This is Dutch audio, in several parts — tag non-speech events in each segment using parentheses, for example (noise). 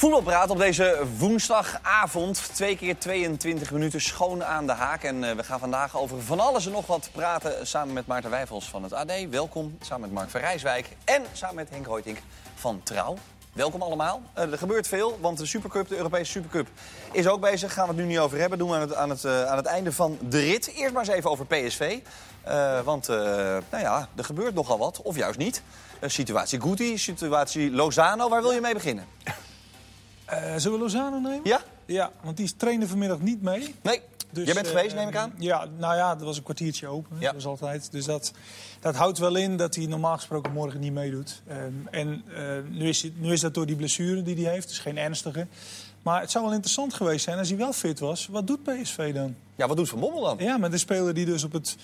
Voetbalpraat op deze woensdagavond. Twee keer 22 minuten schoon aan de haak. En uh, we gaan vandaag over van alles en nog wat praten samen met Maarten Wijfels van het AD. Welkom. Samen met Mark van Rijswijk en samen met Henk Hoytink van Trouw. Welkom allemaal. Uh, er gebeurt veel, want de Supercup, de Europese Supercup, is ook bezig. Gaan we het nu niet over hebben. Doen we aan het, aan het, het einde van de rit. Eerst maar eens even over PSV. Want nou ja, er gebeurt nogal wat, of juist niet. situatie Guti, situatie Lozano. Waar wil je mee beginnen? Uh, zullen we Lozano nemen? Ja? Ja, want die trainde vanmiddag niet mee. Nee. Dus, Jij bent uh, geweest, neem ik aan? Ja, nou ja, er was een kwartiertje open. Ja. Dat altijd. Dus dat, dat houdt wel in dat hij normaal gesproken morgen niet meedoet. Um, en uh, nu, is nu is dat door die blessure die hij heeft. Dus geen ernstige. Maar het zou wel interessant geweest zijn als hij wel fit was. Wat doet PSV dan? Ja, wat doet Van Bommel dan? Ja, met de speler die dus op het...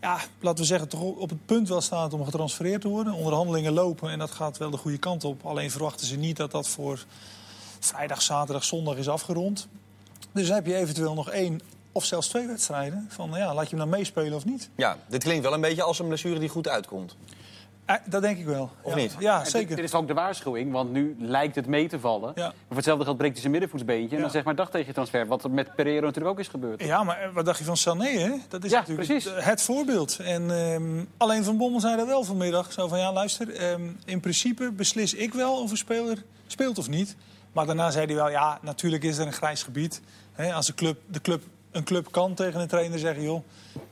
Ja, laten we zeggen, toch op het punt wel staat om getransfereerd te worden. Onderhandelingen lopen en dat gaat wel de goede kant op. Alleen verwachten ze niet dat dat voor vrijdag, zaterdag, zondag is afgerond. Dus dan heb je eventueel nog één of zelfs twee wedstrijden. Van ja, laat je hem dan meespelen of niet. Ja, dit klinkt wel een beetje als een blessure die goed uitkomt. Eh, dat denk ik wel. Of ja. niet? Ja, zeker. Dit, dit, is ook de waarschuwing, want nu lijkt het mee te vallen. Ja. Maar voor hetzelfde geld breekt hij zijn middenvoetsbeentje. En dan zeg maar dag tegen je transfer. Wat er met Pereiro natuurlijk ook is gebeurd. Ja, maar eh, wat dacht je van Sané, hè? Dat is ja, natuurlijk precies. het, het voorbeeld. En um, alleen Van Bommel zei dat wel vanmiddag. Zo van, ja, luister, um, in principe beslis ik wel of een speler speelt of niet. Maar daarna zei hij wel, ja, natuurlijk is er een grijs gebied. He, als de club, de club, een club kan tegen een trainer zeggen... joh,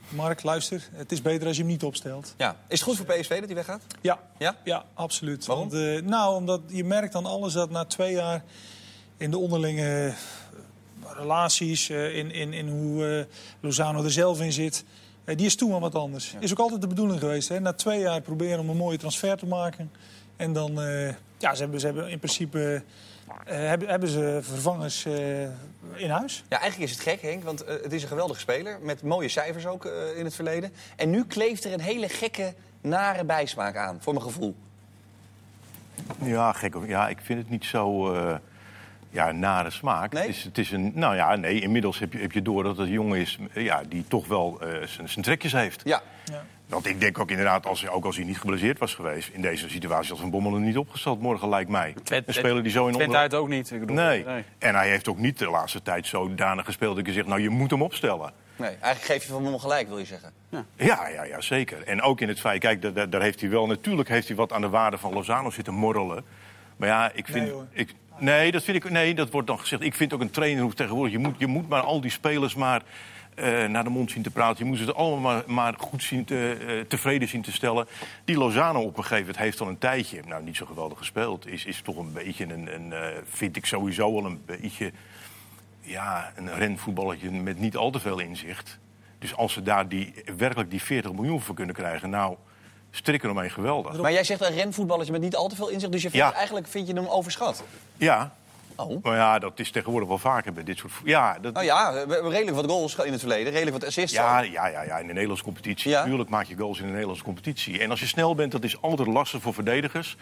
Mark, luister, het is beter als je hem niet opstelt. Ja. Is het goed voor PSV dat hij weggaat? Ja, ja? ja absoluut. Waarom? Want, uh, nou, omdat je merkt dan alles dat na twee jaar... in de onderlinge relaties, uh, in, in, in hoe uh, Lozano er zelf in zit... die is toen wel wat anders. Ja. Is ook altijd de bedoeling geweest. Hè? Na twee jaar proberen om een mooie transfer te maken... En dan, ja, ze hebben, ze hebben in principe uh, hebben, hebben, ze vervangers uh, in huis? Ja, eigenlijk is het gek, Henk, want uh, het is een geweldige speler. Met mooie cijfers ook in het verleden. En nu kleeft er een hele gekke, nare bijsmaak aan, voor mijn gevoel. Ja, gek. Ja, ik vind het niet zo ja, nare smaak. Nee? Het, is, het is een, nou ja, nee, inmiddels heb je, heb je door dat het een jongen is ja, die toch wel zijn trekjes heeft. Ja. ja. Want ik denk ook inderdaad, als, ook als hij niet geblesseerd was geweest... in deze situatie als Van Bommel er niet opgesteld morgen, lijkt mij. Twent, een speler die zo in onder... uit ook niet. Ik bedoel, nee. nee. En hij heeft ook niet de laatste tijd zodanig gespeeld... dat ik zeg, nou, je moet hem opstellen. Nee, eigenlijk geef je Van Bommel gelijk, wil je zeggen. Ja, ja, ja, ja zeker. En ook in het feit, kijk, daar, daar heeft hij wel... natuurlijk heeft hij wat aan de waarde van Lozano zitten morrelen. Maar ja, ik vind... Nee, ik, nee, dat vind ik, nee, dat wordt dan gezegd. Ik vind ook een trainer hoeft tegenwoordig... Je moet, je moet maar al die spelers maar... Uh, naar de mond zien te praten. Je moet ze allemaal maar, maar goed zien te, uh, tevreden zien te stellen. Die Lozano op een gegeven moment heeft al een tijdje, nou niet zo geweldig gespeeld, is, is toch een beetje een, een uh, vind ik sowieso al een beetje, ja, een renvoetballetje met niet al te veel inzicht. Dus als ze daar die, werkelijk die 40 miljoen voor kunnen krijgen, nou, strikken eromheen geweldig. Maar jij zegt een renvoetballetje met niet al te veel inzicht, dus je vindt, ja. eigenlijk vind je hem overschat? Ja, Oh. Maar ja, dat is tegenwoordig wel vaker bij dit soort... Ja, dat... Nou ja, redelijk wat goals in het verleden, redelijk wat assists. Ja, ja, ja, ja, in de Nederlandse competitie. Ja. Natuurlijk maak je goals in de Nederlandse competitie. En als je snel bent, dat is altijd lastig voor verdedigers.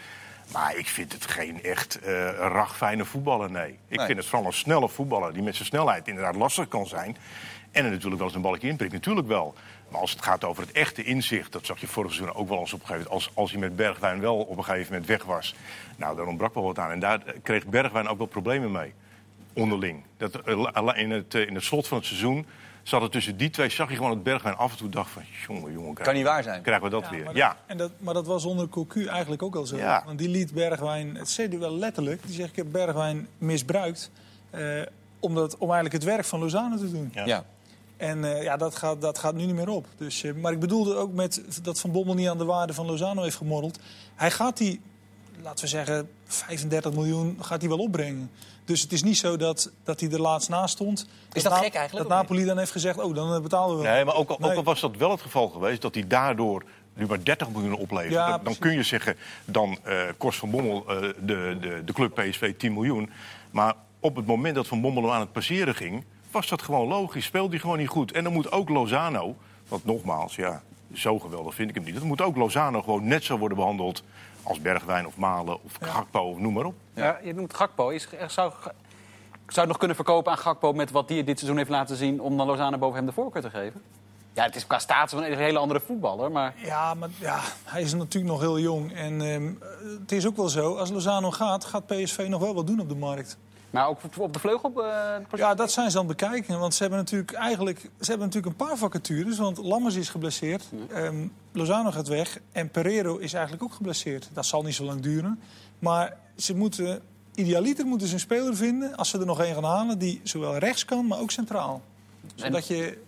Maar ik vind het geen echt uh, ragfijne voetballer, nee. Ik Nee. vind het vooral een snelle voetballer die met zijn snelheid inderdaad lastig kan zijn. En er natuurlijk wel eens een balletje inprikt, natuurlijk wel. Maar als het gaat over het echte inzicht, dat zag je vorig seizoen ook wel eens op een gegeven moment. Als, als hij met Bergwijn wel op een gegeven moment weg was. Nou, daar ontbrak wel wat aan. En daar kreeg Bergwijn ook wel problemen mee. Onderling. Dat, eh, in, het, eh, in het slot van het seizoen zat het tussen die twee. Zag je gewoon dat Bergwijn af en toe dacht van... jongen, jongen, Kan niet waar zijn. krijgen we dat Ja, weer. maar Ja. Dat, en dat, maar dat was onder Cocu eigenlijk ook al zo. Ja. Want die liet Bergwijn, het zei hij wel letterlijk, die zegt ik heb Bergwijn misbruikt. eh, omdat, om eigenlijk het werk van Lozano te doen. Ja. Ja. En eh, ja, dat gaat, dat gaat nu niet meer op. Dus, eh, maar ik bedoelde ook met dat Van Bommel niet aan de waarde van Lozano heeft gemorreld. Hij gaat die, laten we zeggen, 35 miljoen gaat hij wel opbrengen. Dus het is niet zo dat, dat hij er laatst naast stond. Is dat gek eigenlijk, Dat? Napoli dan heeft gezegd, oh, dan eh, betalen we wel. Nee, maar ook al, ook al was dat wel het geval geweest, dat hij daardoor nu maar 30 miljoen oplevert. Ja, dan, kun je zeggen, dan eh, kost Van Bommel eh, de, de, de club PSV 10 miljoen. Maar op het moment dat Van Bommel hem aan het passeren ging, was dat gewoon logisch. Speelde hij gewoon niet goed. En dan moet ook Lozano, want nogmaals, ja, zo geweldig vind ik hem niet. Dat moet ook Lozano gewoon net zo worden behandeld als Bergwijn of Malen of Gakpo of noem maar op. Ja. je noemt Gakpo. Is, er zou, zou het nog kunnen verkopen aan Gakpo met wat hij dit seizoen heeft laten zien... om dan Lozano boven hem de voorkeur te geven? Ja, het is qua status een hele andere voetballer. Maar... Ja, maar ja, hij is natuurlijk nog heel jong. En ehm, het is ook wel zo, als Lozano gaat, gaat PSV nog wel wat doen op de markt. Maar ook op de vleugel? Uh, ja, dat zijn ze aan het bekijken. Want ze hebben natuurlijk eigenlijk ze hebben natuurlijk een paar vacatures. Want Lammers is geblesseerd, um, Lozano gaat weg en Pereiro is eigenlijk ook geblesseerd. Dat zal niet zo lang duren. Maar ze moeten, idealiter moeten ze een speler vinden, als ze er nog één gaan halen, die zowel rechts kan, maar ook centraal. Zodat je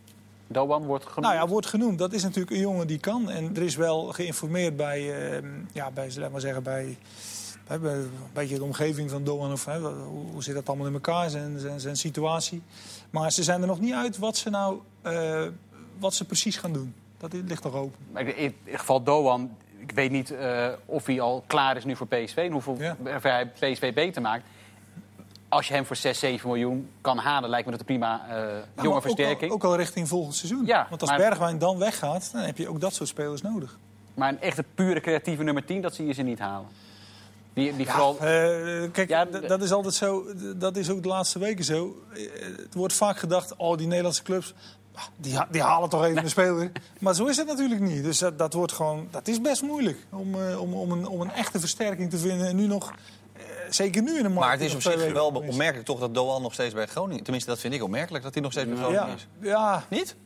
Doan wordt genoemd? Nou ja, wordt genoemd. Dat is natuurlijk een jongen die kan. En er is wel geïnformeerd bij, uh, ja, bij, laat maar zeggen, bij, een beetje de omgeving van Doan. Of, hè, hoe zit dat allemaal in elkaar, zijn, zijn, zijn, situatie. Maar ze zijn er nog niet uit wat ze nou uh, wat ze precies gaan doen. Dat ligt nog open. In ieder geval Doan, ik weet niet uh, of hij al klaar is nu voor PSV. En hoeveel ja. hij PSV beter maakt als je hem voor 6, 7 miljoen kan halen, lijkt me dat een prima uh, jonge versterking. Ook al, ook al, richting volgend seizoen. Ja, Want als Bergwijn dan weggaat, dan heb je ook dat soort spelers nodig. Maar een echte pure creatieve nummer 10, dat zie je ze niet halen. Die, die ja, vooral... Uh, kijk, ja, dat is altijd zo. Dat is ook de laatste weken zo. Eh, het wordt vaak gedacht, oh, die Nederlandse clubs... Ah, die, die halen toch even nee. een speler. Maar zo is het natuurlijk niet. Dus dat, dat, wordt gewoon, dat is best moeilijk om, uh, om, om, een, om een echte versterking te vinden. En nu nog zeker nu in de markt. Maar het is op zich wel opmerkelijk toch dat Doan nog steeds bij Groningen... Tenminste, dat vind ik opmerkelijk, dat hij nog steeds bij Groningen ja. is. Ja. Niet?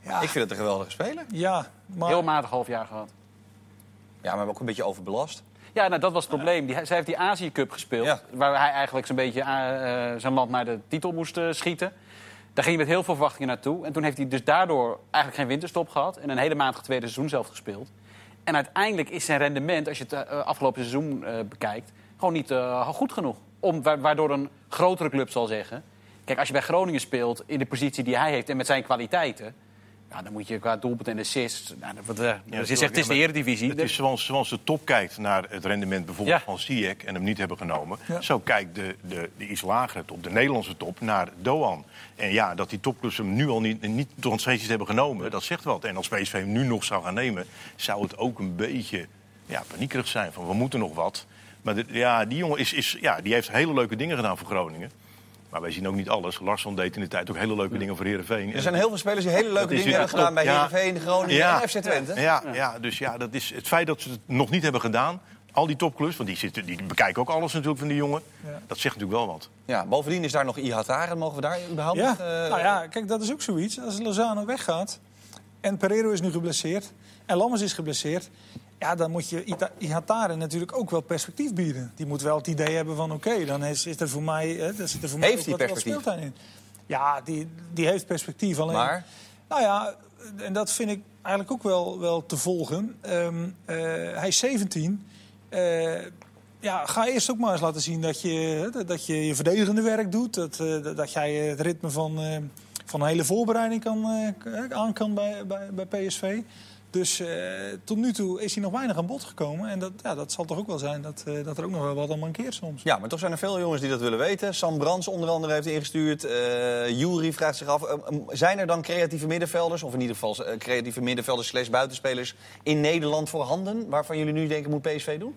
Ja. Ik vind het een geweldige speler. Ja, maar... Heel matig half jaar gehad. Ja, maar ook een beetje overbelast. Ja, nou, dat was het probleem. Die, zij heeft die Azië Cup gespeeld. Ja. Waar hij eigenlijk zo'n beetje uh, zijn land naar de titel moest uh, schieten. Daar ging hij met heel veel verwachtingen naartoe. En toen heeft hij dus daardoor eigenlijk geen winterstop gehad. En een hele matige tweede seizoen zelf gespeeld. En uiteindelijk is zijn rendement, als je het uh, afgelopen seizoen bekijkt gewoon niet goed genoeg. Om, waardoor een grotere club zal zeggen... Kijk, als je bij Groningen speelt in de positie die hij heeft en met zijn kwaliteiten... Ja, dan moet je qua doelpunt en assist... Nou, wat, uh, ja, je zegt, het is de eredivisie. Het is zoals, zoals de top kijkt naar het rendement bijvoorbeeld van Ziyech... en hem niet hebben genomen. Zo kijkt de, de, de iets lagere top, de Nederlandse top, naar Doan. En ja, dat die topclubs hem nu al niet, niet tot steeds hebben genomen... dat zegt wat. En als PSV hem nu nog zou gaan nemen... zou het ook een beetje ja, paniekerig zijn. Van, we moeten nog wat... Maar ja, die jongen is, is, ja, die heeft hele leuke dingen gedaan voor Groningen. Maar wij zien ook niet alles. Larsson deed in de tijd ook hele leuke dingen voor Herenveen. Er zijn heel veel spelers die hele leuke dingen hebben gedaan bij ja, Heerenveen, Groningen ja, en FC Twente. Ja, ja, dus ja, dat is het feit dat ze het nog niet hebben gedaan. Al die topclubs, want die, zitten, die bekijken ook alles natuurlijk van die jongen. Dat zegt natuurlijk wel wat. Ja, bovendien is daar nog Ihataren. Mogen we daar überhaupt ja. Uh, nou ja, kijk, dat is ook zoiets. Als Lozano weggaat en Pereiro is nu geblesseerd en Lammers is geblesseerd... Ja, dan moet je Ihatare natuurlijk ook wel perspectief bieden. Die moet wel het idee hebben van oké, dan is, is er voor mij... Hè, dat zit er voor heeft mij hij perspectief? in. Ja, die, die heeft perspectief. Alleen, maar? Nou ja, en dat vind ik eigenlijk ook wel, wel te volgen. Um, uh, hij is 17. Uh, eh, ja, ga eerst ook maar eens laten zien dat je dat je, je verdedigende werk doet. Dat, uh, dat jij het ritme van, van een hele voorbereiding kan, aan kan bij, bij, bij PSV. Dus uh, tot nu toe is hij nog weinig aan bod gekomen. En dat, ja, dat zal toch ook wel zijn dat, uh, dat er ook nog wel wat aan mankeert soms. Ja, maar toch zijn er veel jongens die dat willen weten. Sam Brands onder andere heeft ingestuurd. Uh, Jury vraagt zich af, zijn er dan creatieve middenvelders... of in ieder geval creatieve middenvelders slash buitenspelers in Nederland voorhanden... waarvan jullie nu denken moet PSV doen?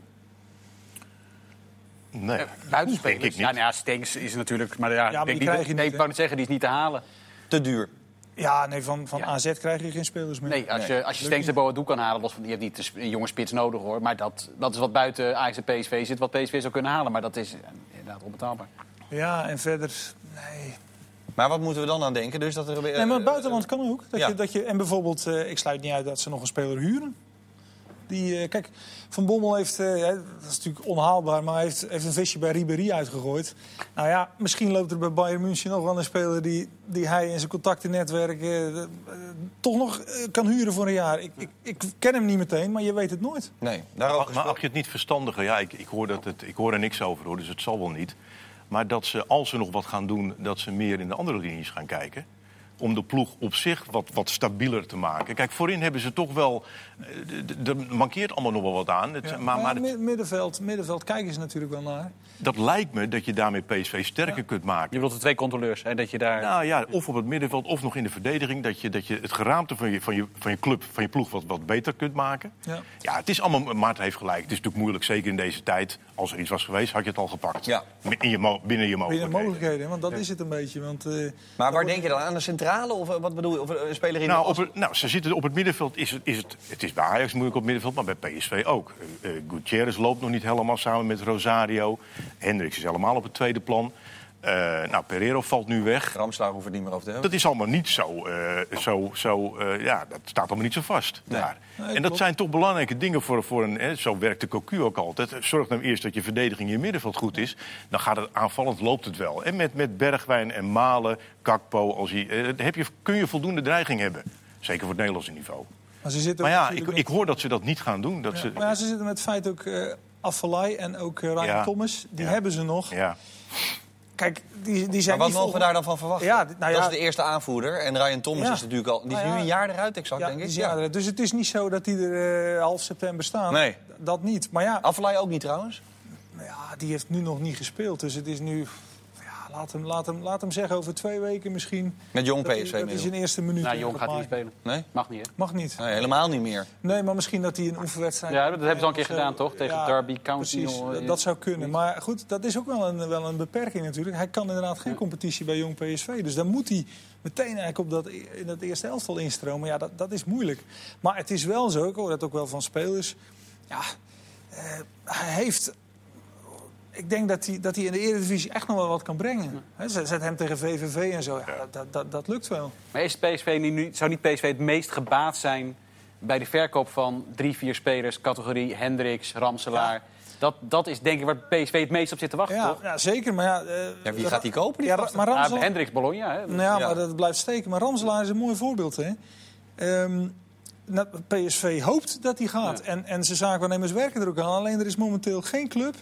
Nee, buitenspelers. Denk ik niet. Ja, nou ja, Stenks is natuurlijk... Maar ja, ja maar denk niet, nee, niet, ik wou het zeggen, die is niet te halen. Te duur. Ja, nee, van, van AZ krijg je geen spelers meer. Nee, als je, als je Stenks de Boadu kan halen, los van, je hebt niet een jonge spits nodig hoor. Maar dat, dat is wat buiten Ajax en PSV zit, wat PSV zou kunnen halen. Maar dat is inderdaad onbetaalbaar. Ja, en verder, nee. Maar wat moeten we dan aan denken? Dus dat er, nee, maar het buitenland kan ook. Dat je, dat je, en bijvoorbeeld, uh, ik sluit niet uit dat ze nog een speler huren. Die, uh, kijk, Van Bommel heeft, uh, dat is natuurlijk onhaalbaar, maar heeft, heeft een visje bij Ribéry uitgegooid. Nou ja, misschien loopt er bij Bayern München nog wel een speler die, die hij in zijn contactennetwerk uh, toch nog kan huren voor een jaar. Ik, ik, ik, ken hem niet meteen, maar je weet het nooit. Nee, maar, maar acht je het niet verstandiger? Ja, ik, ik, hoor dat het, ik hoor er niks over, hoor, dus het zal wel niet. Maar dat ze, als ze nog wat gaan doen, dat ze meer in de andere linies gaan kijken om de ploeg op zich wat, wat stabieler te maken. Kijk, voorin hebben ze toch wel... Eh, er mankeert allemaal nog wel wat aan. Het, ja, maar, maar het... middenveld, middenveld kijken ze natuurlijk wel naar. Dat lijkt me dat je daarmee PSV sterker kunt maken. Je wilt de twee controleurs, hè? Dat je daar... Nou ja, of op het middenveld of nog in de verdediging. Dat je, dat je het geraamte van je, van, je, van je club, van je ploeg wat, wat beter kunt maken. Ja. ja, het is allemaal... Maarten heeft gelijk. Het is natuurlijk moeilijk, zeker in deze tijd. Als er iets was geweest, had je het al gepakt. Ja. In je, binnen je mogelijkheden. Binnen mogelijkheden, want dat is het een beetje. Want, uh, maar waar denk je dan aan? De centrale Of eh, wat bedoel je? Of een speler in Nou, de op nou, ze zitten op het middenveld. Is het, is het, het is bij Ajax moeilijk op het middenveld, maar bij PSV ook. Eh eh, Gutierrez loopt nog niet helemaal samen met Rosario. Hendricks is helemaal op het tweede plan. Eh, nou, Pereiro valt nu weg. Ramslaar hoeven niet meer over te hebben. Dat is allemaal niet zo, eh, zo, zo eh, ja, dat staat allemaal niet zo vast daar. Nee, en dat klopt. zijn toch belangrijke dingen voor, voor een, hè, zo werkt de Cocu ook altijd. Zorg nou eerst dat je verdediging in je middenveld goed is. Dan gaat het aanvallend, loopt het wel. En met, met Bergwijn en Malen, Kakpo, als je, eh, heb je, kun je voldoende dreiging hebben. Zeker voor het Nederlandse niveau. Maar, ze zitten Maar ja, ik, ik hoor dat ze dat niet gaan doen. Dat ze, maar ja, ze zitten met het feit ook eh Afvalai en ook Ryan Ja. Thomas. Die Ja. hebben ze nog. ja. Kijk, die, die Maar wat mogen we daar dan van verwachten? Ja, nou ja. Dat is de eerste aanvoerder. En Ryan Thomas Ja. is natuurlijk al... Die is Nou ja. nu een jaar eruit, exact, Ja, denk ik. er. Dus het is niet zo dat die er eh, half september staan. Nee. Dat niet. Maar ja, Afvallei ook niet trouwens? Nou ja, die heeft nu nog niet gespeeld. Dus het is nu... Laat, hem, laat, hem, laat hem zeggen over twee weken misschien. Met jong PSV Dat middel. zijn eerste minuut Nou, Jong gaat niet spelen. Nee? Mag niet, hè? Mag niet. Nee, helemaal niet meer. Nee, maar misschien dat hij een oefenwedstrijd... Ja, dat hebben ze al een keer gedaan, toch? Tegen Derby County, Precies, dat zou kunnen. Maar goed, dat is ook wel een, wel een beperking natuurlijk. Hij kan inderdaad geen competitie bij Jong PSV. Dus dan moet hij meteen eigenlijk op dat, in dat eerste elftal instromen. Ja, dat, dat is moeilijk. Maar het is wel zo, ik hoor dat ook wel van spelers... Ja, eh, hij heeft... Ik denk dat hij, dat hij in de Eredivisie echt nog wel wat kan brengen. Hè, zet zet hem tegen VVV en zo. Ja, dat, dat, dat, lukt wel. Maar is PSV nu- zou niet PSV het meest gebaat zijn bij de verkoop van drie, vier spelers, categorie Hendricks, Ramselaar? Dat, dat is denk ik waar PSV het meest op zit te wachten, Ja, toch? ja zeker. Maar ja, eh, Ja, wie gaat die kopen? Die Ja, maar Ja, Ramselaar... Hendricks Bologna, hè? Nou ja, Ja. maar dat blijft steken. Maar Ramselaar is een mooi voorbeeld. Hè? Ehm, nou, PSV hoopt dat hij gaat. Ja. En, en zijn zaakwaarnemers werken er ook aan. Alleen er is momenteel geen club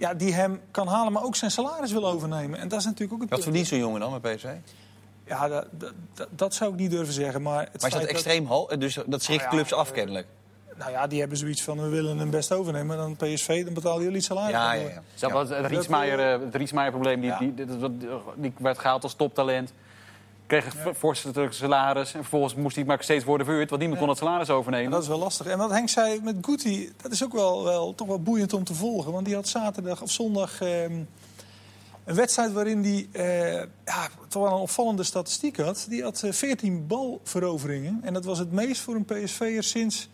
ja, die hem kan halen, maar ook zijn salaris wil overnemen. En dat is natuurlijk ook het Wat verdient zo'n jongen dan met PSV? Ja, dat, dat, dat- dat zou ik niet durven zeggen. Maar, het Maar is dat extreem hoog? Dus dat schrikt Nou ja, clubs af kennelijk. nou ja, die hebben zoiets van, we willen hem best overnemen. Dan PSV, dan betalen jullie het salaris. Ja, ja, voor. ja. Zelfs het, het eh, het Rietsmaier-probleem, die, Ja. die, die, die- die werd gehaald als toptalent. Kreeg een forse salaris. En vervolgens moest hij maar steeds worden verhuurd, want niemand kon het salaris En overnemen. dat is wel lastig. En wat Henk zei met Guti, dat is ook wel, wel, toch wel boeiend om te volgen. Want die had zaterdag of zondag ehm, een wedstrijd waarin hij eh, ja, toch wel een opvallende statistiek had. Die had eh, 14 balveroveringen. En dat was het meest voor een PSV'er sinds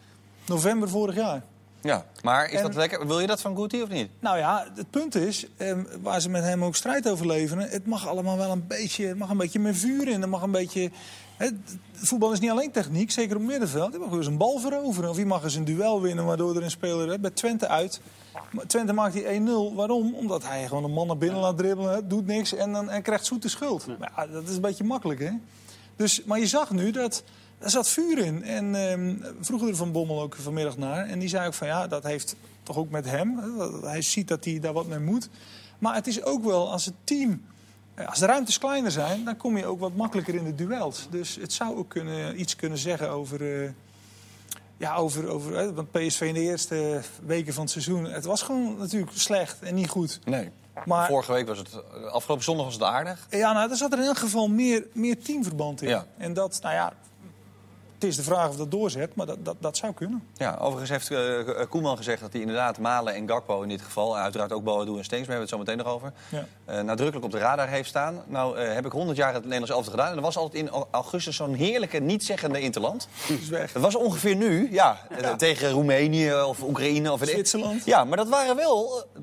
november vorig jaar. Ja, maar is En- dat lekker? Wil je dat van Guti of niet? Nou ja, het punt is, ehm, waar ze met hem ook strijd over leveren... het mag allemaal wel een beetje, het mag een beetje meer vuur in. Er mag een beetje... Hè, voetbal is niet alleen techniek, zeker op het middenveld. Je mag dus een bal veroveren. Of je mag eens een duel winnen, waardoor er een speler... Hè, bij Twente uit. Maar Twente maakt die 1-0. Waarom? Omdat hij gewoon een man naar binnen laat dribbelen. doet niks en, dan, en krijgt zoete schuld. Maar ja, dat is een beetje makkelijk, hè? Dus, maar je zag nu dat... Er zat vuur in. En ehm vroegen er Van Bommel ook vanmiddag naar. En die zei ook van ja, dat heeft toch ook met hem. Hij ziet dat hij daar wat mee moet. Maar het is ook wel als het team. eh, Als de ruimtes kleiner zijn, dan kom je ook wat makkelijker in de duels. Dus het zou ook kunnen, iets kunnen zeggen over. eh, ja, over, over hè, want PSV in de eerste weken van het seizoen. Het was gewoon natuurlijk slecht en niet goed. Nee. Maar Vorige week was het... Afgelopen zondag was het aardig. ja, nou, er zat er in elk geval meer, meer teamverband in. Ja. En dat, nou ja, het is de vraag of dat doorzet, maar dat, dat, dat zou kunnen. Ja, overigens heeft eh, Koeman gezegd dat hij inderdaad Malen en Gakpo in dit geval... uiteraard ook Boadu en Steens, maar hebben we het zo meteen nog over... Ja. eh, nadrukkelijk op de radar heeft staan. Nou eh, heb ik 100 jaar het Nederlands elftal gedaan... en er was altijd in au- augustus zo'n heerlijke, niet-zeggende interland. is weg. Dat was ongeveer nu, ja, eh, tegen Roemenië of Oekraïne. Of Zwitserland. Ja, maar dat waren wel, eh,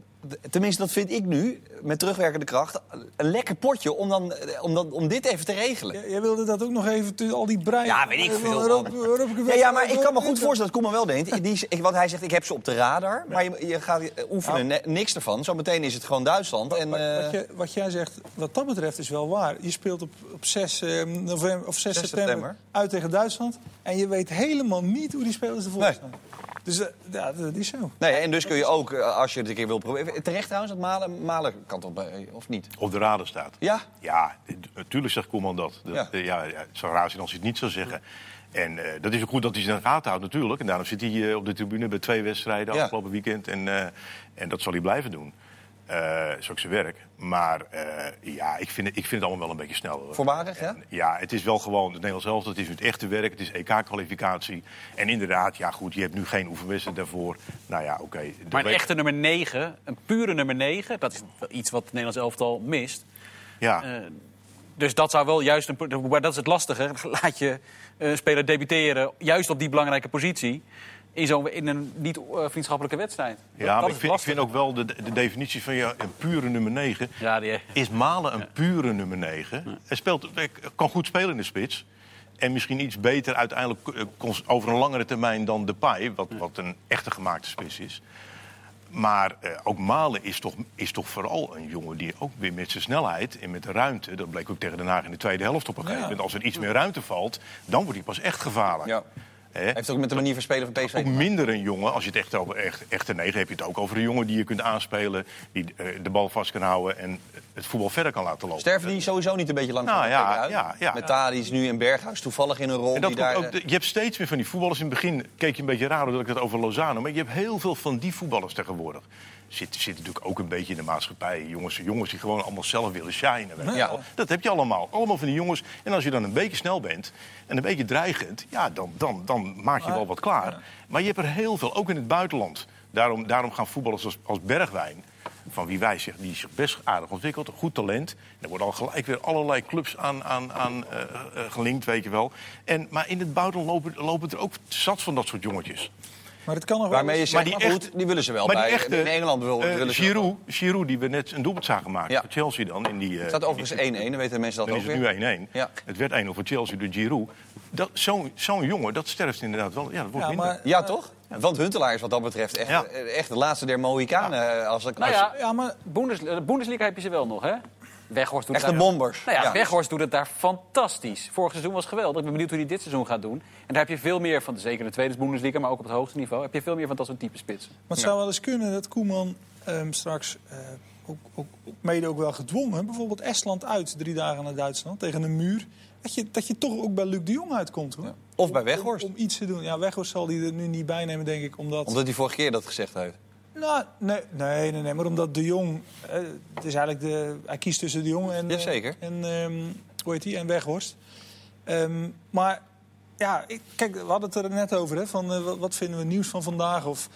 tenminste dat vind ik nu, met terugwerkende kracht... een lekker potje om, dan, eh, om, dan, om dit even te regelen. J- Jij wilde dat ook nog even, al die brein. Ja, weet ik veel, ik Ja, ja, maar ik kan me goed voorstellen dat Koeman wel denkt. Die, ik- want hij zegt, ik heb ze op de radar. Maar je, je gaat eh, oefenen, ne- niks ervan. Zometeen is het gewoon Duitsland. En, Wat, eh, wat, je- wat jij zegt, wat dat betreft, is wel waar. Je speelt op, op 6, eh, november, of 6, 6 september, september. uit tegen Duitsland. En je weet helemaal niet hoe die spelers ervoor Nee. staan. Dus eh, ja, dat is zo. nee, en dus kun je ook, eh, als je het een keer wil proberen... Terecht trouwens, dat Malen, Malen kan toch bij, of niet? Op de radar staat. Ja? Ja, natuurlijk zegt Koeman dat. dat Ja. ja. Het zou raar zijn als hij het niet zou zeggen. En eh, dat is ook goed dat hij ze in de gaten houdt natuurlijk. En daarom zit hij eh, op de tribune bij twee wedstrijden Ja. afgelopen weekend. En, eh, en dat zal hij blijven doen. Eh is ook zijn werk. Maar eh, ja, ik vind, het, ik vind het allemaal wel een beetje snel. Voorbarig, ja? En, ja, het is wel gewoon het Nederlands elftal. Het is het echte werk. Het is EK-kwalificatie. En inderdaad, ja goed, je hebt nu geen oefenwedstrijd daarvoor. Nou ja, oké. Maar een week- echte nummer 9, een pure nummer 9, dat is wel iets wat het Nederlands elftal mist. Ja. Eh, Dus dat zou wel juist een, maar dat is het lastige. (laughs) Laat je een speler debuteren, juist op die belangrijke positie. In, zo, in een niet uh, vriendschappelijke wedstrijd. Ja, maar ik vind, ik vind, ook wel de, de definitie van ja, een pure nummer 9. Ja, die... Is Malen een pure nummer 9? Ja. Hij, speelt, hij kan goed spelen in de spits. En misschien iets beter uiteindelijk eh, over een langere termijn dan Depay, wat, wat een echte gemaakte spits is. Maar uh, ook Malen is toch, is toch vooral een jongen die ook weer met zijn snelheid en met de ruimte... dat bleek ook tegen Den Haag in de tweede helft op een gegeven moment... als er iets meer ruimte valt, dan wordt hij pas echt gevaarlijk. Ja. He? Heeft ook met de manier van spelen van PSV Ook minder een jongen, als je het echt over echt, echte negen heb je het ook over een jongen die je kunt aanspelen, die uh, de bal vast kan houden en het voetbal verder kan laten lopen. Sterven die sowieso niet een beetje lang nou, ja, uit? Ja, ja. Met Tadis nu in Berghuis toevallig in een rol en dat die daar... Ook, je hebt steeds meer van die voetballers. In het begin keek je een beetje raar dat ik het over Lozano, maar je hebt heel veel van die voetballers tegenwoordig. Zit, zit natuurlijk ook een beetje in de maatschappij. Jongens, jongens die gewoon allemaal zelf willen shinen. Ja. Dat heb je allemaal. Allemaal van die jongens. En als je dan een beetje snel bent en een beetje dreigend... ja, dan, dan, dan maak je wel wat klaar. Maar je hebt er heel veel, ook in het buitenland. Daarom, daarom gaan voetballers als, als Bergwijn van wie wij zeggen, die zich best aardig ontwikkelt, een goed talent. En er worden al gelijk weer allerlei clubs aan, aan, aan uh, uh, gelinkt, weet je wel. En, maar in het buitenland lopen, lopen er ook zat van dat soort jongetjes. Maar het kan nog Waarmee je zegt, maar die, echt, goed, die willen ze wel maar bij. Die echte, in Engeland willen, uh, willen Giroud, Giroud, die we net een doelpunt zagen maken ja. voor Chelsea dan. In die, uh, het staat overigens 1-1, dan weten mensen dat dan ook is het weer. nu 1-1. Ja. Het werd 1-0 voor Chelsea door Giroud. Zo'n zo jongen, dat sterft inderdaad wel. Ja, dat wordt ja, minder. Maar, ja, toch? Want Huntelaar is wat dat betreft echt, ja. echt de laatste der Mohikanen. Ja. Als ik, nou ja, ja, maar Bundesliga, Bundesliga heb je ze wel nog, hè? Weghorst doet daar, bombers. Nou ja, ja, Weghorst doet het daar fantastisch. Vorig seizoen was geweldig. Ik ben benieuwd hoe hij dit seizoen gaat doen. En daar heb je veel meer van, zeker in de tweede Bundesliga, maar ook op het hoogste niveau, heb je veel meer van dat soort type spitsen. Maar het zou wel eens kunnen dat Koeman um, straks uh, ook, ook, mede ook wel gedwongen, bijvoorbeeld Estland uit, drie dagen naar Duitsland, tegen een muur. Dat je, dat je toch ook bij Luc de Jong uitkomt. Hoor. Ja. Of bij Weghorst. Om, om, iets te doen. Ja, Weghorst zal die er nu niet bij nemen, denk ik. Omdat, omdat hij vorige keer dat gezegd heeft. Nou, nee, nee, nee, nee, maar omdat de Jong... Eh, het is eigenlijk de, hij kiest tussen de Jong en... Jazeker. Uh, en, um, hoe heet die? En Weghorst. Um, maar ja, ik, kijk, we hadden het er net over. Hè, van, uh, wat, wat, vinden we nieuws van vandaag? Of,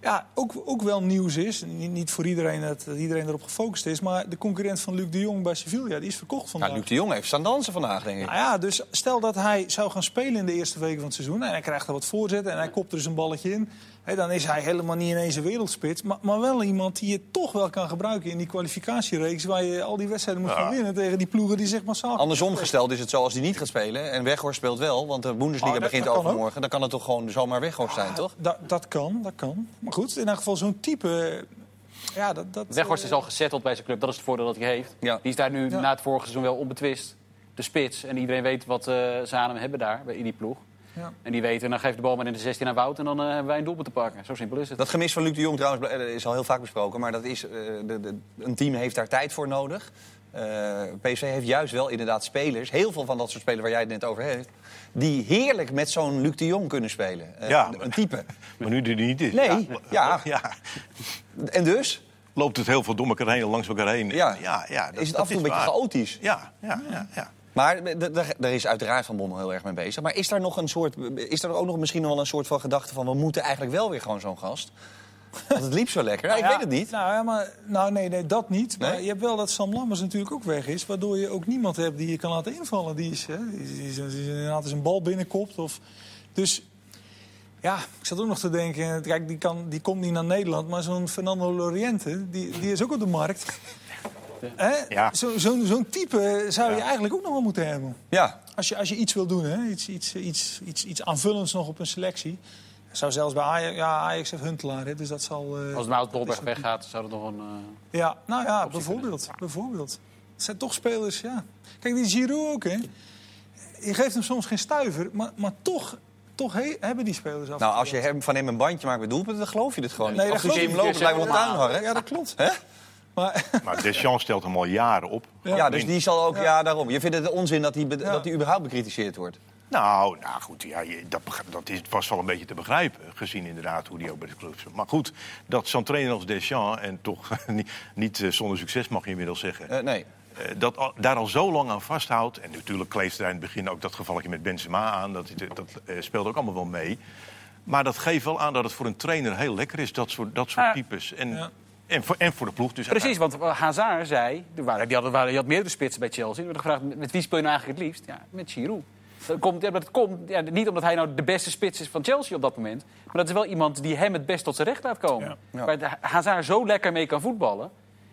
ja, ook, ook wel nieuws is. Niet, niet voor iedereen dat, dat, iedereen erop gefocust is. Maar de concurrent van Luc de Jong bij Sevilla, die is verkocht vandaag. Nou, Luc de Jong heeft staan dansen vandaag, denk ik. Nou ja, dus stel dat hij zou gaan spelen in de eerste weken van het seizoen. En hij krijgt er wat voorzetten en hij kopt er dus een balletje in. He, dan is hij helemaal niet ineens een wereldspits. Maar, maar, wel iemand die je toch wel kan gebruiken in die kwalificatiereeks. Waar je al die wedstrijden moet ja. gaan winnen tegen die ploegen die zeg massaal. Andersom gesteld is het zo als hij niet gaat spelen. En Weghorst speelt wel, want de Bundesliga oh, dat, begint dat overmorgen. Dan kan het toch gewoon zomaar Weghorst zijn, ah, toch? Dat, dat kan, dat kan. Maar goed, in elk geval zo'n type. Ja, dat, dat, Weghorst is al gezetteld bij zijn club. Dat is het voordeel dat hij heeft. Ja. Die is daar nu ja. na het vorige seizoen wel onbetwist. De spits. En iedereen weet wat uh, ze aan hem hebben daar, in die ploeg. Ja. En die weten, dan geeft de bal maar in de 16 naar Wout en dan uh, hebben wij een doelpunt te pakken. Zo simpel is het. Dat gemis van Luc de Jong trouwens is al heel vaak besproken. Maar dat is, uh, de, de, een team heeft daar tijd voor nodig. Uh, PSV heeft juist wel inderdaad spelers, heel veel van dat soort spelers waar jij het net over heeft... die heerlijk met zo'n Luc de Jong kunnen spelen. ja, een type. (laughs) Maar nu die niet is. Nee, ja. ja. En dus? Loopt het heel veel door elkaar heen, langs elkaar heen. Ja, ja, ja dat, is het af en toe een beetje chaotisch? Ja, ja, ja. ja. Maar daar is uiteraard Van Bommel heel erg mee bezig. Maar is daar, nog een soort, is er ook nog misschien wel een soort van gedachte van... we moeten eigenlijk wel weer gewoon zo'n gast? Want het liep zo lekker. Nou, ik ja, weet het niet. Nou, ja, maar, nou nee, nee, dat niet. Nee? Maar je hebt wel dat Sam Lammers natuurlijk ook weg is. Waardoor je ook niemand hebt die je kan laten invallen. Die is, hè, die, die, die, die inderdaad een bal binnenkopt. Of, dus ja, ik zat ook nog te denken... Kijk, die, kan, die komt niet naar Nederland. Maar zo'n Fernando Loriente, die, die is ook op de markt... Ja. Zo'n zo, zo type zou je eigenlijk ook nog wel moeten hebben. Ja. Als je, als je iets wil doen, hè? Iets, iets, iets, iets, iets aanvullends nog op een selectie. Zou zelfs bij Ajax, ja, Ajax heeft Huntelaar, hè, dus dat zal... Uh, Als Mout Dolberg weggaat, zou dat nog een... Uh, ja, nou ja, bijvoorbeeld. bijvoorbeeld. Het zijn toch spelers, ja. Kijk, die Giroud ook, hè. Je geeft hem soms geen stuiver, maar, maar toch toch he, hebben die spelers af. Nou, als je hem, van hem een bandje maakt met doelpunten, dan geloof je dit gewoon nee, niet. Als je hem loopt, lijkt wel tuin hangen. Ja, dat klopt. Hè? Maar, (laughs) maar Deschamps stelt hem al jaren op. Ja, ja dus die zal ook, ja. ja. daarom. Je vindt het onzin dat hij ja. dat überhaupt bekritiseerd wordt? Nou, nou goed, ja, je, dat, dat is, was wel een beetje te begrijpen, gezien inderdaad hoe die ook bij de club zit. Maar goed, dat zo'n trainer als Deschamps, en toch (laughs) niet, niet uh, zonder succes mag je inmiddels zeggen... Uh, nee. Uh, dat al, daar al zo lang aan vasthoudt. En natuurlijk kleeft er in het begin ook dat gevalletje met Benzema aan. Dat, dat speelt ook allemaal wel mee. Maar dat geeft wel aan dat het voor een trainer heel lekker is, dat soort, dat soort types. En, ja. En voor, en voor de ploeg. Dus Precies, want Hazard zei... Er waren, die, hadden, die had meerdere spitsen bij Chelsea. Er werd gevraagd, met wie speel je nou eigenlijk het liefst? Ja, met Giroud. Dat komt, ja, dat komt ja, niet omdat hij nou de beste spits is van Chelsea op dat moment. Maar dat is wel iemand die hem het best tot zijn recht laat komen. Ja. Ja. Waar Hazard zo lekker mee kan voetballen.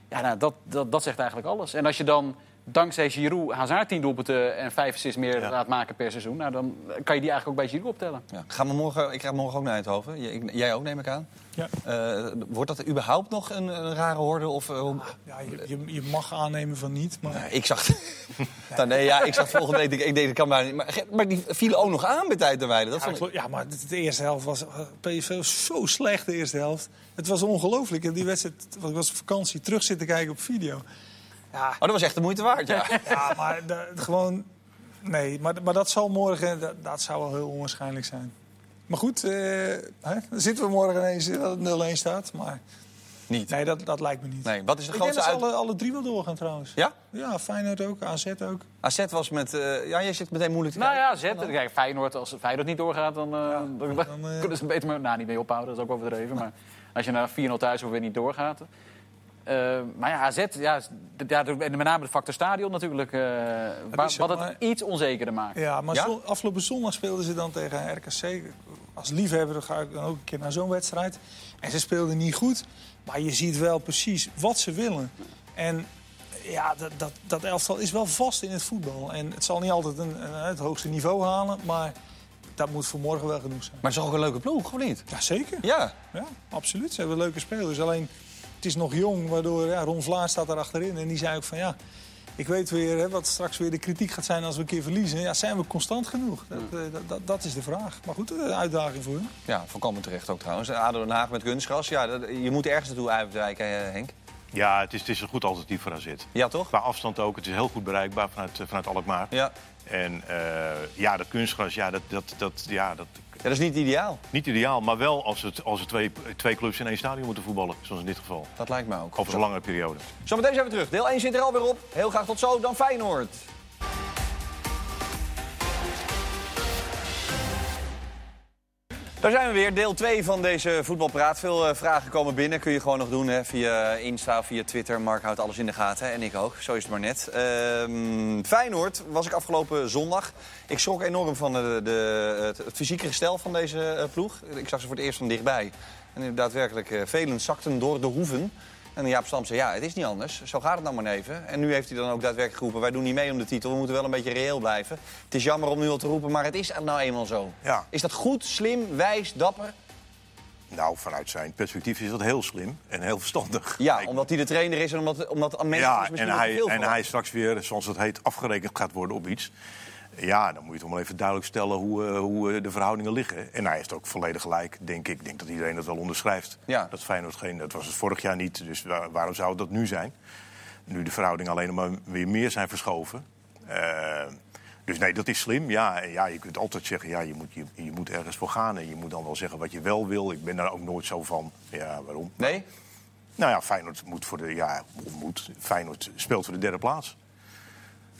Ja, nou, dat, dat, dat zegt eigenlijk alles. En als je dan dankzij Giroud Hazard 10 doelpunten en 5 assists meer Ja. laat maken per seizoen... Nou, dan kan je die eigenlijk ook bij Giroud optellen. Ja. Gaan we morgen, ik ga morgen ook naar Eindhoven. J- ik- Jij ook, neem ik aan. Ja. Eh, wordt dat überhaupt nog een, een rare horde? Of, eh, Ja, je, je, je mag aannemen van niet, maar... Nee, ik zag... (laughs) nou, nee, ja, ik zag volgende week... Ik denk, dat kan maar niet. Maar, maar die vielen ook nog aan bij tijd en wijde. Dat Ja, vond ik... ja, maar de, de eerste helft was... PSV was zo slecht, de eerste helft. Het was ongelooflijk. Ik heb die wedstrijd... Ik was op vakantie terug zitten kijken op video. Ja, Oh, dat was echt de moeite waard, ja. (laughs) ja maar de- gewoon... Nee, maar, maar dat zal morgen... Dat, dat zou wel heel onwaarschijnlijk zijn. Maar goed, eh, hè, dan zitten we morgen ineens dat het 0-1 staat. Maar Niet. nee, dat, dat lijkt me niet. Nee, wat is de Ik denk dat ze uit... alle, alle drie wel doorgaan trouwens. Ja? Ja, Feyenoord ook, AZ ook. AZ was met... eh, ja, jij zit meteen moeilijk te Nou kijken. ja, zet. Kijk, Feyenoord, als Feyenoord niet doorgaat, dan, eh, dan, dan, (laughs) eh, kunnen ze beter maar, nou, niet mee ophouden. Dat is ook overdreven. Maar (laughs) als je naar 4-0 thuis of weer niet doorgaat. Eh, maar ja, AZ, ja, met name de factor stadion natuurlijk. eh, zo, wat het maar- iets onzekerder maakt. Ja, maar Ja? zon- afgelopen zondag speelden ze dan tegen RKC. Als liefhebber ga ik dan ook een keer naar zo'n wedstrijd. En ze speelden niet goed. Maar je ziet wel precies wat ze willen. En ja, dat, dat, dat elftal is wel vast in het voetbal. En het zal niet altijd een, een- het hoogste niveau halen. Maar dat moet voor morgen wel genoeg zijn. Maar het is ook een leuke ploeg, of niet? Ja, zeker. Ja. Ja, absoluut. Ze hebben leuke spelers. Alleen, het is nog jong, waardoor ja, Ron Vlaar staat er achterin. En die zei ook van ja, ik weet weer hè, wat straks weer de kritiek gaat zijn als we een keer verliezen. Ja, zijn we constant genoeg? Dat, eh, dat, dat, dat is de vraag. Maar goed, een uitdaging voor hun. Ja, volkomen terecht ook trouwens. ADO Den Haag met kunstgras. Ja, dat- je moet ergens naartoe uitwijken, eh, Henk. Ja, het is, het is een goed alternatief voor AZ. Ja, toch? Qua afstand ook. Het is heel goed bereikbaar vanuit, eh, vanuit Alkmaar. Ja. En eh, ja, dat kunstgras, ja, dat, dat, dat, ja, dat dat is niet ideaal. niet ideaal. Maar wel als, het, als er twee, twee clubs in één stadion moeten voetballen. Zoals in dit geval. Dat lijkt me ook. Over een langere periode. Zometeen zijn we terug. Deel 1 zit er alweer op. Heel graag tot zo, dan Feyenoord. Daar zijn we weer, deel 2 van deze voetbalpraat. Veel eh, vragen komen binnen, kun je gewoon nog doen hè, via Insta via Twitter. Mark houdt alles in de gaten en ik ook, zo is het maar net. Ehm, Feyenoord was ik afgelopen zondag. Ik schrok enorm van de, het fysieke gestel van deze eh, ploeg. Ik zag ze voor het eerst van dichtbij. En daadwerkelijk, eh velen zakten door de hoeven. En Jaap Stam zei, ja, het is niet anders. Zo gaat het nou maar even. En nu heeft hij dan ook daadwerkelijk geroepen... wij doen niet mee om de titel, we moeten wel een beetje reëel blijven. Het is jammer om nu al te roepen, maar het is nou eenmaal zo. Ja. Is dat goed, slim, wijs, dapper? Nou, vanuit zijn perspectief is dat heel slim en heel verstandig. Ja, omdat hij de trainer is en omdat, omdat mensen ja, misschien en hij, veel en hij straks weer, zoals het heet, afgerekend gaat worden op iets. Ja, dan moet je toch wel even duidelijk stellen hoe, eh, hoe eh, de verhoudingen liggen. En hij heeft ook volledig gelijk, denk ik. Ik denk dat iedereen dat wel onderschrijft. Ja. Dat Feyenoord geen, dat was het vorig jaar niet. Dus waar- waarom zou dat nu zijn? Nu de verhoudingen alleen maar weer meer zijn verschoven. Eh, dus nee, dat is slim. Ja, ja, je kunt altijd zeggen, ja, je, moet, je, je moet ergens voor gaan. En je moet dan wel zeggen wat je wel wil. Ik ben daar ook nooit zo van. Ja, waarom? Nee? Nou ja, Feyenoord moet voor de. Ja, moet. Feyenoord speelt voor de derde plaats.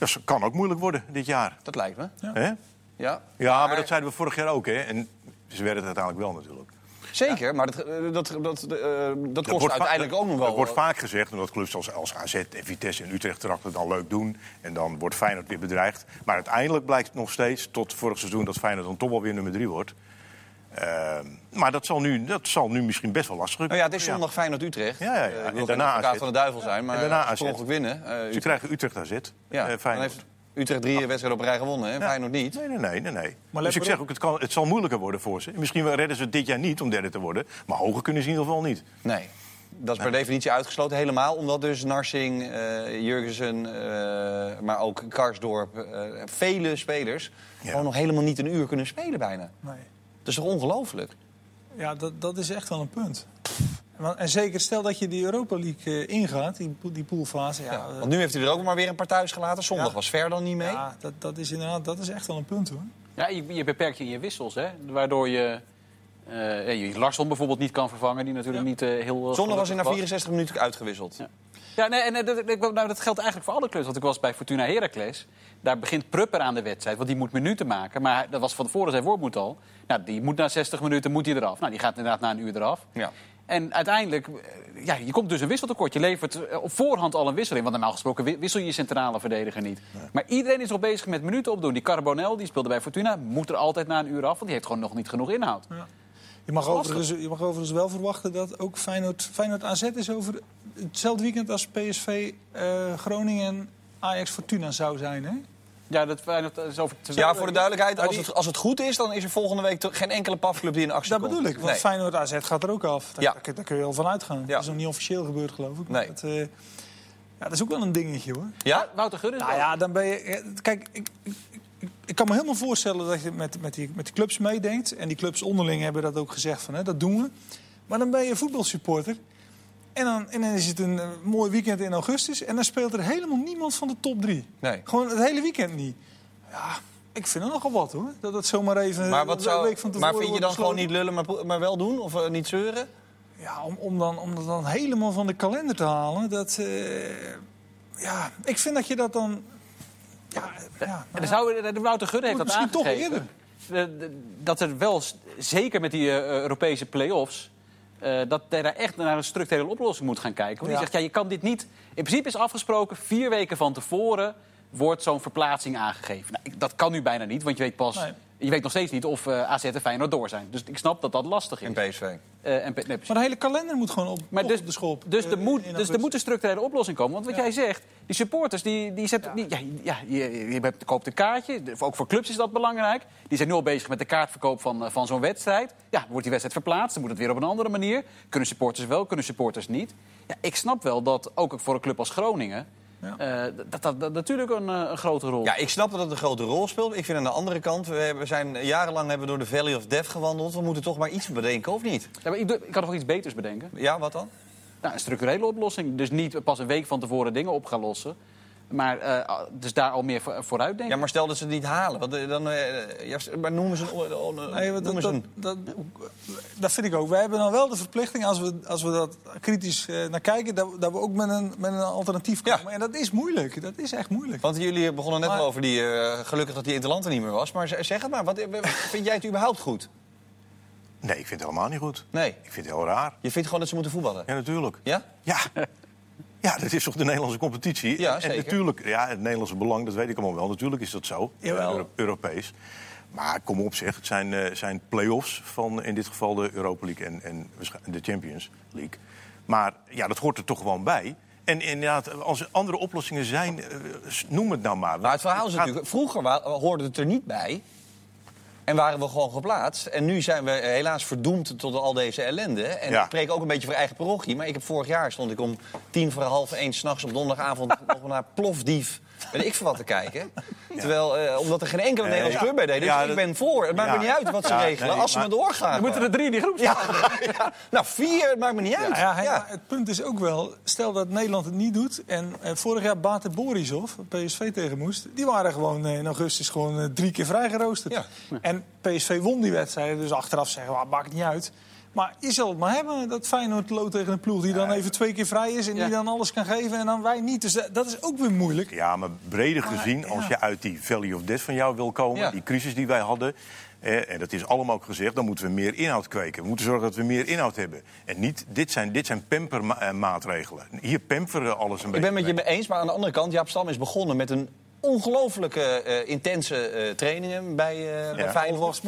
Dat kan ook moeilijk worden dit jaar. Dat lijkt me. Ja. Hè? Ja, Ja, maar dat zeiden we vorig jaar ook, hè? En ze werden het uiteindelijk wel natuurlijk. Zeker, maar dat, eh, dat, dat, eh, dat Dat kost uiteindelijk ook nog wel. Dat wordt vaak gezegd, omdat clubs als, als AZ en Vitesse en Utrecht er dan leuk doen. En dan wordt Feyenoord weer bedreigd. Maar uiteindelijk blijkt nog steeds, tot vorig seizoen, dat Feyenoord dan toch wel weer nummer drie wordt. Ehm, maar dat zal, nu, dat zal nu misschien best wel lastig Nou ja, het is zondag Feyenoord-Utrecht. Ja, ja, ja. En daarna advocaat AZ. van de duivel zijn, maar En daarna ze winnen. eh, Ze Utrecht- krijgen Utrecht AZ, ja, eh, dan Feyenoord. heeft Utrecht drie wedstrijden op een rij gewonnen en Feyenoord niet. Nee, nee, nee. nee, nee. Maar dus ik zeg ook, het, kan, het zal moeilijker worden voor ze. Misschien redden ze het dit jaar niet om derde te worden. Maar hoger kunnen ze in ieder geval niet. Nee. Dat is per definitie uitgesloten helemaal, omdat dus Narsing, eh Jurgensen, eh, maar ook Karsdorp, eh, vele spelers Ja. gewoon nog helemaal niet een uur kunnen spelen bijna. Nee. Dat is toch ongelooflijk? Ja, dat, dat is echt wel een punt. Want- En zeker stel dat je die Europa League eh, ingaat, die, die poolfase. Ja, Ja, eh, want nu heeft hij er ook maar weer een paar thuis gelaten. Zondag Ja. was Ver dan niet mee. ja, dat, dat is inderdaad dat is echt wel een punt hoor. Ja, je, je beperkt je in je wissels, hè? Waardoor je, eh je Larsson bijvoorbeeld niet kan vervangen, die natuurlijk Ja. niet eh, heel. Zondag was hij na gelukkig 64 minuten uitgewisseld. Ja. Ja, nee, en, eh, dat, nou, dat geldt eigenlijk voor alle clubs. Want ik was bij Fortuna Heracles. Daar begint Prupper aan de wedstrijd, want die moet minuten maken. Maar hij- dat was van tevoren zijn woordmoed al. Nou, die moet na 60 minuten moet hij eraf. Nou, die gaat inderdaad na een uur eraf. Ja. En uiteindelijk, eh, ja, je komt dus een wisseltekort. Je levert eh, op voorhand al een wissel in. Want normaal gesproken wi- wissel je je centrale verdediger niet. Maar iedereen is al bezig met minuten opdoen. Die Carbonel, die speelde bij Fortuna, moet er altijd na een uur af. Want die heeft gewoon nog niet genoeg inhoud. Je mag, overigens, je mag overigens wel verwachten dat ook Feyenoord, Feyenoord AZ is over hetzelfde weekend als PSV eh, Groningen en Ajax Fortuna zou zijn. Hè? Ja, dat Feyenoord is over te Ja, voor de duidelijkheid, als het, als het goed is, dan is er volgende week toch geen enkele pafclub die in actie Dat komt. bedoel ik, want Nee. Feyenoord AZ gaat er ook af. Daar, Ja. daar, daar kun je wel van uitgaan. Ja. Dat is nog niet officieel gebeurd, geloof ik. Nee. Dat, eh, ja, dat is ook wel een dingetje, hoor. Ja? Wouter Gudde Nou ja, dan ben je... Kijk, ik, ik, ik, kan me helemaal voorstellen dat je met, met, die, met die clubs meedenkt. En die clubs onderling hebben dat ook gezegd van, hè, dat doen we. Maar dan ben je voetbalsupporter. En dan, en dan is het een mooi weekend in augustus. En dan speelt er helemaal niemand van de top drie. Nee. Gewoon het hele weekend niet. Ja, ik vind het nogal wat hoor. Dat het zomaar even Maar, wat zou, week van tevoren maar vind je dan gewoon niet lullen, maar, maar wel doen? Of eh, niet zeuren? Ja, om, om, dan, om dat dan helemaal van de kalender te halen. Dat, eh, ja, ik vind dat je dat dan... Ja, ja, zou, de Wouter Gudde heeft dat misschien toch de- dat er wel, zeker met die eh, Europese play-offs... eh, dat hij daar echt naar een structurele oplossing moet gaan kijken. Want Ja. die zegt, ja, je kan dit niet... In principe is afgesproken, vier weken van tevoren wordt zo'n verplaatsing aangegeven. Nou, dat kan nu bijna niet, want je weet pas... Nee. Je weet nog steeds niet of eh, AZ en Feyenoord door zijn. Dus ik snap dat dat lastig is. In PSV. Eh, en, nee. Maar de hele kalender moet gewoon op, Maar op dus, de schop. Dus, er eh, moet, dus er moet een structurele oplossing komen. Want wat jij zegt, die supporters, die, die zetten, die, ja, ja, je, je hebt- koopt een kaartje. Ook voor clubs is dat belangrijk. Die zijn nu al bezig met de kaartverkoop van, van zo'n wedstrijd. Ja, wordt die wedstrijd verplaatst, dan moet het weer op een andere manier. Kunnen supporters wel, kunnen supporters niet. Ja, ik snap wel dat ook voor een club als Groningen... Ja. eh, dat, dat, dat natuurlijk een, eh, een grote rol Ja, ik snap dat het een grote rol speelt. Ik vind aan de andere kant, we zijn jarenlang hebben we door de Valley of Death gewandeld. We moeten toch maar iets bedenken, of niet? Ja, maar ik, kan nog iets beters bedenken. Ja, wat dan? Nou, een structurele oplossing. Dus niet pas een week van tevoren dingen op gaan lossen. Maar eh, dus daar al meer voor- vooruit denken. Ja, maar stel dat ze het niet halen. Wat, eh, dan, eh, ja, maar noemen ze een... oh, oh, Nee, want dat, een... dat, dat vind ik ook. Wij hebben dan wel de verplichting, als we, als we dat kritisch eh, naar kijken, dat, we- dat we ook met een, met een alternatief Ja. komen. En dat is moeilijk. Dat is echt moeilijk. Want jullie begonnen net Maar- wel over die... eh, gelukkig dat die Interland er niet meer was. Maar zeg het maar, wat, vind jij het überhaupt goed? Nee, ik vind het helemaal niet goed. Nee. Ik vind het heel raar. Je vindt gewoon dat ze moeten voetballen? Ja, natuurlijk. Ja? Ja. (laughs) Ja, dat is toch de Nederlandse competitie? Ja, en zeker. natuurlijk, ja, het Nederlandse belang, dat weet ik allemaal wel. Natuurlijk is dat zo. Euro- Europees. Maar kom op zeg, het zijn, eh, zijn play-offs van in dit geval de Europa League en, en de Champions League. Maar ja, dat hoort er toch gewoon bij. En inderdaad, als er andere oplossingen zijn, eh, noem het nou maar. Maar het verhaal is natuurlijk... Vroeger hoorde het er niet bij. En waren we gewoon geplaatst. En nu zijn we helaas verdoemd tot al deze ellende. En Ja. ik spreek ook een beetje voor eigen parochie. Maar ik heb vorig jaar stond ik om tien voor half één s'nachts op donderdagavond (laughs) nog naar Plofdief. Weet ik veel wat te kijken. Terwijl, eh, omdat er geen enkele Nee, Nederlandse ja. club bij deed. Dus Ja, ik ben voor. Het maakt me niet uit wat ze Ja, regelen. nee, als ze maar- doorgaan. Dan moeten er drie in die groep staan. ja, (laughs) ja. Nou, vier, het maakt me niet uit. Ja, ja, hij- Ja. maar het punt is ook wel, stel dat Nederland het niet doet... en eh, vorig jaar Bate Borisov, PSV tegen moest... die waren gewoon eh, in augustus gewoon eh, drie keer vrijgeroosterd. Ja. En PSV won die wedstrijd, dus achteraf zeggen we, ah, maakt niet uit. Maar je zal het maar hebben, dat Feyenoord loopt tegen een ploeg... die dan even twee keer vrij is en Ja. die dan alles kan geven en dan wij niet. Dus dat, dat is ook weer moeilijk. Ja, maar breder Maar, gezien, ja. als je uit die Valley of Death van jou wil komen, Ja. die crisis die wij hadden, eh, en dat is allemaal ook gezegd, dan moeten we meer inhoud kweken. We moeten zorgen dat we meer inhoud hebben. En niet, dit zijn, dit zijn pampermaatregelen. Hier pamperen alles een Ik beetje. ben met je mee. mee eens, maar aan de andere kant, Jaap Stam is begonnen met een ongelooflijke eh, intense eh, trainingen bij, eh bij Ja. Feyenoord.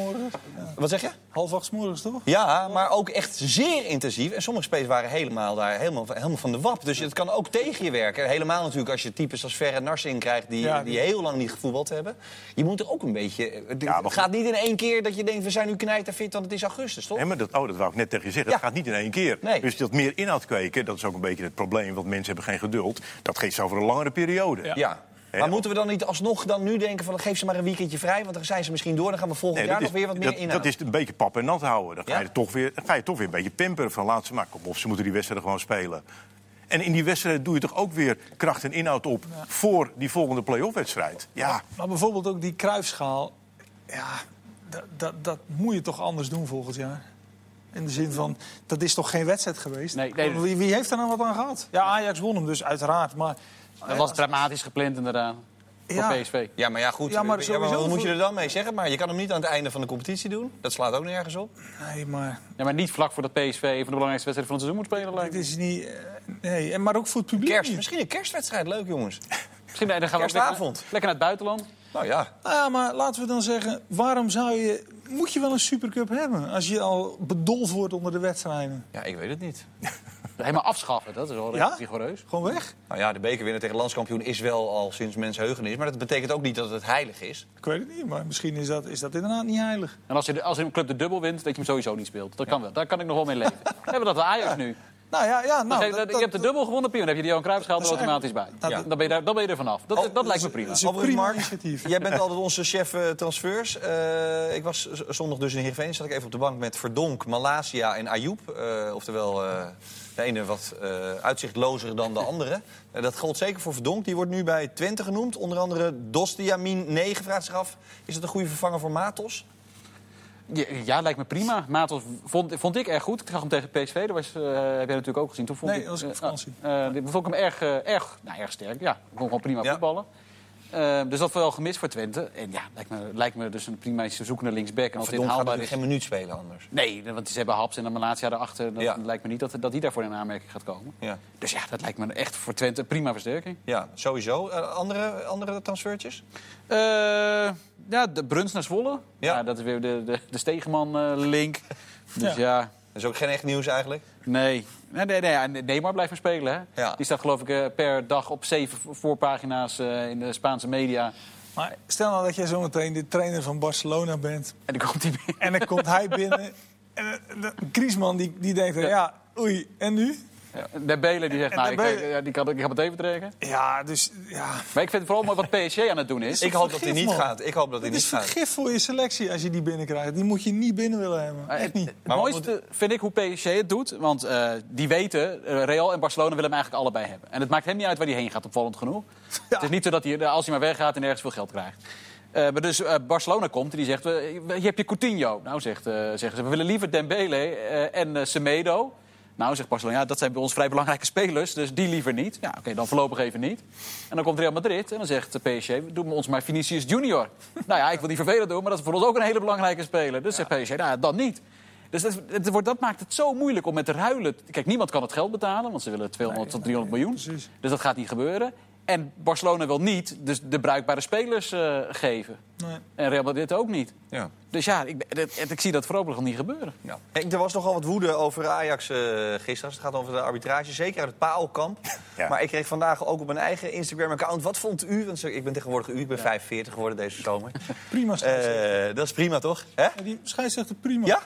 Wat zeg je? Half acht morgens, toch? Ja, maar ook echt zeer intensief. En sommige spelers waren helemaal, daar, helemaal, helemaal van de wap. Dus het kan ook tegen je werken. Helemaal natuurlijk als je types als Verre Narsing krijgt... Die, Ja, die die- heel lang niet gevoetbald hebben. Je moet er ook een beetje... Het Ja, maar het gaat niet in één keer dat je denkt... we zijn nu knijterfit, want het is augustus, toch? Nee, maar dat, oh, dat wou ik net tegen je zeggen. Ja. Het gaat niet in één keer. Nee. Dus dat meer inhoud kweken, dat is ook een beetje het probleem. Want mensen hebben geen geduld. Dat geeft ze over een langere periode. Ja. Maar moeten we dan niet alsnog dan nu denken van... geef ze maar een weekendje vrij, want dan zijn ze misschien door. Dan gaan we volgend Nee, jaar nog weer wat meer inhouden. dat is een beetje pap en nat houden. Dan ga, Ja? je toch weer, dan ga je toch weer een beetje pamperen van laat ze maar. Kom op, ze moeten die wedstrijden gewoon spelen. En in die wedstrijden doe je toch ook weer kracht en inhoud op voor die volgende play-off wedstrijd. Ja, Maar bijvoorbeeld ook die kruifschaal. Ja, dat, dat, dat moet je toch anders doen volgend jaar. In de zin van, dat is toch geen wedstrijd geweest? Nee, nee. wie, wie heeft er nou wat aan gehad? Ja, Ajax won hem dus uiteraard. Maar Dat was dramatisch gepland inderdaad. voor Ja. PSV. Ja, maar ja, goed. Ja, maar Ja, sowieso wat moet je voor- er dan mee zeggen? Maar je kan hem niet aan het einde van de competitie doen. Dat slaat ook nergens op. Nee, maar Ja, maar niet vlak voordat PSV een van de belangrijkste wedstrijden van het seizoen moet spelen. Lijkt het is niet... eh, nee, en maar ook voor het publiek Kerst, niet. misschien een kerstwedstrijd. Leuk, jongens. Misschien nee, dan gaan we ook lekker, Kerstavond. lekker naar het buitenland. Nou ja. Nou ja, maar laten we dan zeggen, waarom zou je... Moet je wel een supercup hebben als je al bedolven wordt onder de wedstrijden? Ja, ik weet het niet. (laughs) Helemaal afschaffen, dat is wel Ja? rigoureus. Gewoon weg? Nou ja, de bekerwinner tegen landskampioen is wel al sinds mensheugenis. Maar dat betekent ook niet dat het heilig is. Ik weet het niet, maar misschien is dat, is dat inderdaad niet heilig. En als, je de, als een club de dubbel wint, dat je hem sowieso niet speelt. Dat kan wel. Daar kan ik nog wel mee leven. (laughs) We hebben dat bij Ajax nu. Nou ja, ja nou, Zeg, dat- dat- je dat- hebt de dubbel gewonnen, Pion. Dan heb je die Johan Cruijffschaal er automatisch bij. Ja. Dan, ben je daar, dan ben je er vanaf. Dat, Oh, dat lijkt me prima. dat is een Overigens, prima Mark, initiatief. Jij bent altijd onze chef eh, transfers. Eh, ik was zondag dus in Heerenveen. Zat ik even op de bank met Verdonk, Malasia en Ayoub. Eh, oftewel, eh, de ene wat eh, uitzichtlozer dan de andere. Dat geldt zeker voor Verdonk. Die wordt nu bij Twente genoemd. Onder andere Dostiamin 9 vraagt zich af. Is het een goede vervanger voor Matos? Ja, ja, lijkt me prima. Matos vond, vond ik erg goed. Ik zag hem tegen PSV. Dat was, eh, heb jij natuurlijk ook gezien. Toen vond Nee, ik, dat was op eh, vakantie. eh, dit vond ik hem erg, erg, nou, erg sterk. Ja, ik kon gewoon prima Ja. voetballen. Eh, dus dat wel gemist voor Twente. En ja, lijkt me, lijkt me dus een prima zoekende linksback. En als dit haalbaar is... geen minuut spelen anders. Nee, want ze hebben Haps en dan Malatia erachter. Dat Ja. lijkt me niet dat, dat die daarvoor in aanmerking gaat komen. Ja, Dus ja, dat lijkt me echt voor Twente een prima versterking. ja sowieso. Eh, andere, andere transfertjes? Eh, ja, de Bruns naar Zwolle. Ja. Ja. dat is weer de, de, de Stegeman-link. (laughs) dus Ja. ja. Dat is ook geen echt nieuws eigenlijk. Nee. Nee, nee, nee, Neymar blijft maar spelen. Hè? Ja. Die staat geloof ik eh, per dag op zeven voorpagina's eh, in de Spaanse media. Maar stel nou dat jij zometeen de trainer van Barcelona bent. En dan komt hij weer. En dan komt hij (laughs) binnen. En eh, de- Griezmann die, die denkt, ja. Ja. oei, en nu? Ja. De Belen die zegt, nou, ik, eh, ja, die kan, ik ga het even trekken. Ja, dus ja. Maar ik vind het vooral mooi wat PSG aan het doen is. Ik hoop dat hij vergif, niet man. gaat. Ik hoop dat hij Het niet is gaat. vergif voor je selectie als je die binnenkrijgt. Die moet je niet binnen willen hebben. Maar Echt het, niet. het Maar mooiste vind ik hoe PSG het doet. Want eh, die weten, eh, Real en Barcelona willen hem eigenlijk allebei hebben. En het maakt hem niet uit waar hij heen gaat, opvallend genoeg. (laughs) Het is niet zo dat hij, als hij maar weggaat en ergens veel geld krijgt. Eh, maar dus eh, Barcelona komt en die zegt, je hebt je Coutinho. Nou, zegt, eh, zeggen ze, we willen liever Dembele eh, en eh, Semedo. Nou, zegt Barcelona, ja, dat zijn bij ons vrij belangrijke spelers, dus die liever niet. Ja, oké, dan voorlopig even niet. En dan komt Real Madrid en dan zegt de PSG, doe ons maar Vinicius Junior. (laughs) nou ja, ik wil die vervelend doen, maar dat is voor ons ook een hele belangrijke speler. Dus zegt PSG, nou ja, dan niet. Dus dat, het wordt, dat maakt het zo moeilijk om met te ruilen. Kijk, niemand kan het geld betalen, want ze willen 200 tot 300 miljoen. precies. Dus dat gaat niet gebeuren. En Barcelona wil niet dus de bruikbare spelers eh, geven. Nee. En Real Madrid ook niet. Ja. Dus ja, ik, ik, ik zie dat voorlopig nog niet gebeuren. Ja. Henk, er was nogal wat woede over Ajax eh, gisteren. Het gaat over de arbitrage, zeker uit het paalkamp. (laughs) Ja. Maar ik kreeg vandaag ook op mijn eigen Instagram-account... wat vond u, want ik ben tegenwoordig u, ik ben 45 geworden deze zomer. (laughs) Prima. Eh, dat is prima, toch? Hè? Ja, die scheidsrechter prima. Ja?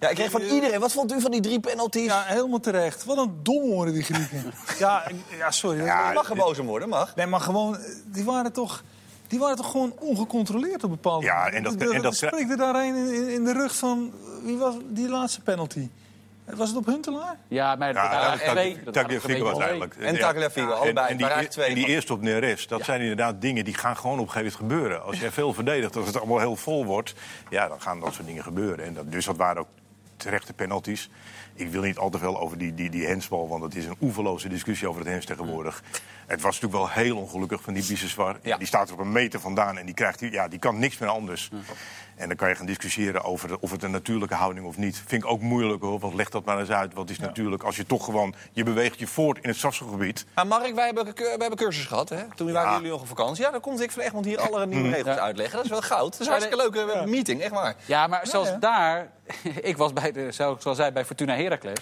Ja, ik kreeg van iedereen. Wat vond u van die drie penalties? Ja, helemaal terecht. Wat een dom worden die Grieken. (laughs) ja, ja, sorry. Je mag gebozen worden, mag. Nee, maar gewoon, eh, die waren toch, die waren toch gewoon ongecontroleerd op bepaalde Ja, momenten? en dat- Er- en dat- spreekt er daar een in, in- in de rug van, wie was die laatste penalty? Was het op Huntelaar? Ja, maar Ja, ja, Tagliafico was eigenlijk. En Ja. Tagliafico, En- allebei. En, die, Maar twee. en die eerste op Neres, dat zijn inderdaad dingen die gaan gewoon op een gegeven moment gebeuren. Als jij veel verdedigt, als het allemaal heel vol wordt, ja, dan gaan dat soort dingen gebeuren. En dat, dus dat waren ook terechte penalties. Ik wil niet al te veel over die, die, die hensbal, want het is een oeverloze discussie over het hens tegenwoordig. Het was natuurlijk wel heel ongelukkig van die Biseswar. Ja. Die staat er op een meter vandaan en die, krijgt, die- ja, die kan niks meer anders. En dan kan je gaan discussiëren over de- of het een natuurlijke houding of niet. Vind ik ook moeilijk hoor, want leg dat maar eens uit. Wat is natuurlijk als je toch gewoon, je beweegt je voort in het strafschopgebied. Maar Mark, wij hebben, wij hebben cursus gehad, hè? Toen waren jullie nog op vakantie. Ja, dan komt Dick van Egmond hier alle nieuwe regels uitleggen. Dat is wel goud. Dat is een hartstikke leuke meeting, echt waar. Ja, maar zelfs ja. daar... (laughs) ik was bij, de, zoals zoals zij bij Fortuna Heracles.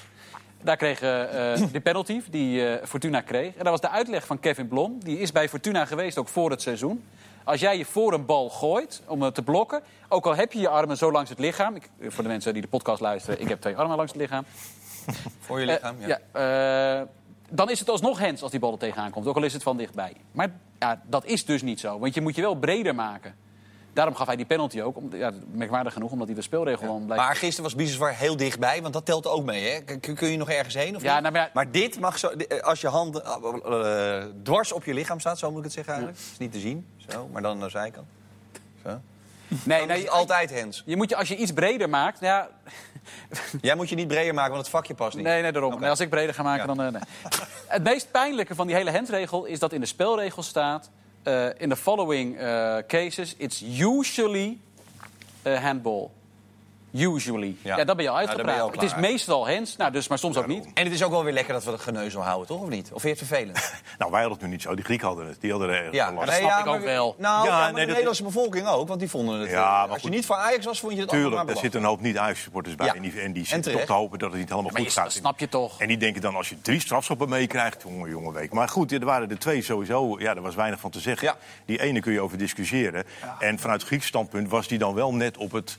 Daar kreeg eh, eh, de penalty die eh, Fortuna kreeg. En dat was de uitleg van Kevin Blom. Die is bij Fortuna geweest, ook voor het seizoen. Als jij je voor een bal gooit om het te blokken... ook al heb je je armen zo langs het lichaam... Ik, voor de mensen die de podcast luisteren... ik heb twee armen langs het lichaam. (laughs) Voor je lichaam, ja. ja, dan is het alsnog hens als die bal er tegenaan komt. Ook al is het van dichtbij. Maar ja, dat is dus niet zo. Want je moet je wel breder maken. Daarom gaf hij die penalty ook. Om, ja, merkwaardig genoeg, omdat hij de speelregel dan blijft... Maar gisteren was Biseswar heel dichtbij, want dat telt ook mee, hè? Kun, kun je nog ergens heen of Ja, niet? nou, maar dit mag zo... di- Als je hand eh, eh, dwars op je lichaam staat, zo moet ik het zeggen eigenlijk. Dat is niet te zien, zo. Maar dan de zijkant. Zo. nee, nee, altijd hens. Je moet je, als je iets breder maakt... Ja, Jij moet je niet breder maken, want het vakje past niet. nee, nee, daarom. Nee, als ik breder ga maken, Ja. dan... eh, nee. Het meest pijnlijke van die hele hensregel is dat in de spelregel staat... eh, in the following eh, cases, it's usually a handball. Usually. Ja. Ja, dan ben je al ben je uitgepraat. al het is meestal hands, nou, dus, maar soms ook niet. En het is ook wel weer lekker dat we het geneuzel houden, toch? Of niet? Of vind je het vervelend? (laughs) Nou, wij hadden het nu niet zo. Die Grieken hadden het. Die hadden er Ja, van last. nee, snap ik ook wel. Nou, Ja, ja, maar nee, de dat- Nederlandse bevolking ook, want die vonden het... Ja, maar als je niet voor Ajax was, vond je het allemaal Tuurlijk, er zitten een hoop niet-Ajax-supporters bij. Ja. En die, en die En zitten toch te hopen dat het niet helemaal Maar goed je, gaat. snap je toch? En die denken dan, als je drie strafschoppen meekrijgt, jongen, jongen, week. Maar goed, er waren er twee sowieso. Ja, er was weinig van te zeggen. Die ene kun je over discussiëren. En vanuit Grieks standpunt was die dan wel net op het...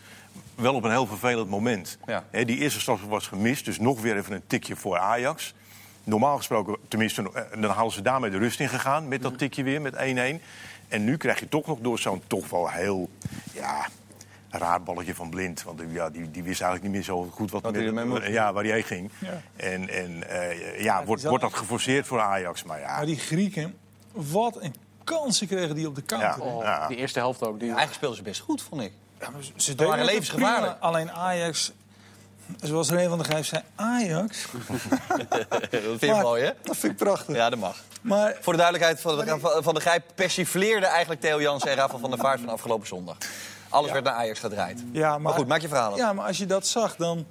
Wel op een heel vervelend moment. Ja. Die eerste strafschop was gemist, dus nog weer even een tikje voor Ajax. Normaal gesproken, tenminste, eh, dan hadden ze daarmee de rust in gegaan... met Mhm. dat tikje weer, met 1-1. En nu krijg je toch nog door zo'n toch wel heel... Ja, raar balletje van Blind. Want die- ja, die, die wist eigenlijk niet meer zo goed wat, Wat met- hij ermee moet. ja, waar hij heen ging. Ja. En, en eh, ja, wordt, wordt dat geforceerd voor Ajax? Maar ja, Maar die Grieken, wat een kansen kregen die op de counter. Ja. Oh, Ja. Die eerste helft ook. Die... Eigenlijk speelden ze best goed, vond ik. Ja, maar ze- waren levensgevaarlijk. prima. Alleen Ajax, zoals René van der Gijp zei, Ajax. (laughs) Dat vind je Maar- mooi, hè? Dat vind ik prachtig. Ja, dat mag. Maar Voor de duidelijkheid, Van de, van, van de Gijp persifleerde eigenlijk Theo Jansen en Rafael van der Vaart van afgelopen zondag. Alles werd naar Ajax gedraaid. Ja, maar, Maar goed, maak je verhaal af. Ja, maar als je dat zag, dan...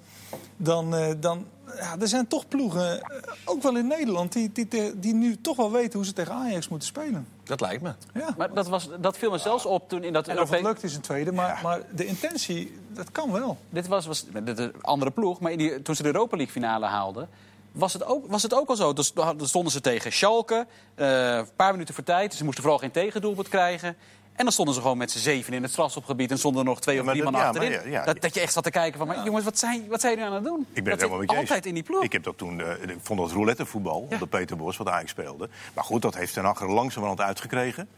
dan, eh, dan ja, er zijn toch ploegen, eh, ook wel in Nederland, die, die, die, die nu toch wel weten hoe ze tegen Ajax moeten spelen. Dat lijkt me. Ja. Maar dat, was, dat viel me zelfs op toen in dat En of het Europees... lukt is een tweede, maar, maar de intentie, dat kan wel. Dit was, was dit een andere ploeg, maar in die, toen ze de Europa League finale haalden... Was het, ook, was het ook al zo? Dus dan stonden ze tegen Schalke, eh, een paar minuten voor tijd. Ze moesten vooral geen tegendoelpunt krijgen. En dan stonden ze gewoon met z'n zeven in het strafschopgebied... en stonden er nog twee of drie man ja, achterin. maar ja, ja. dat, dat je echt zat te kijken van... Maar, jongens, wat zijn, wat zijn jullie aan het doen? ik ben dat het helemaal met je. Altijd in die ploeg. Ik heb dat toen, eh, ik vond dat roulettevoetbal, de Peter Bos, wat Ajax speelde. Maar goed, dat heeft Ten Hag er langzamerhand uitgekregen.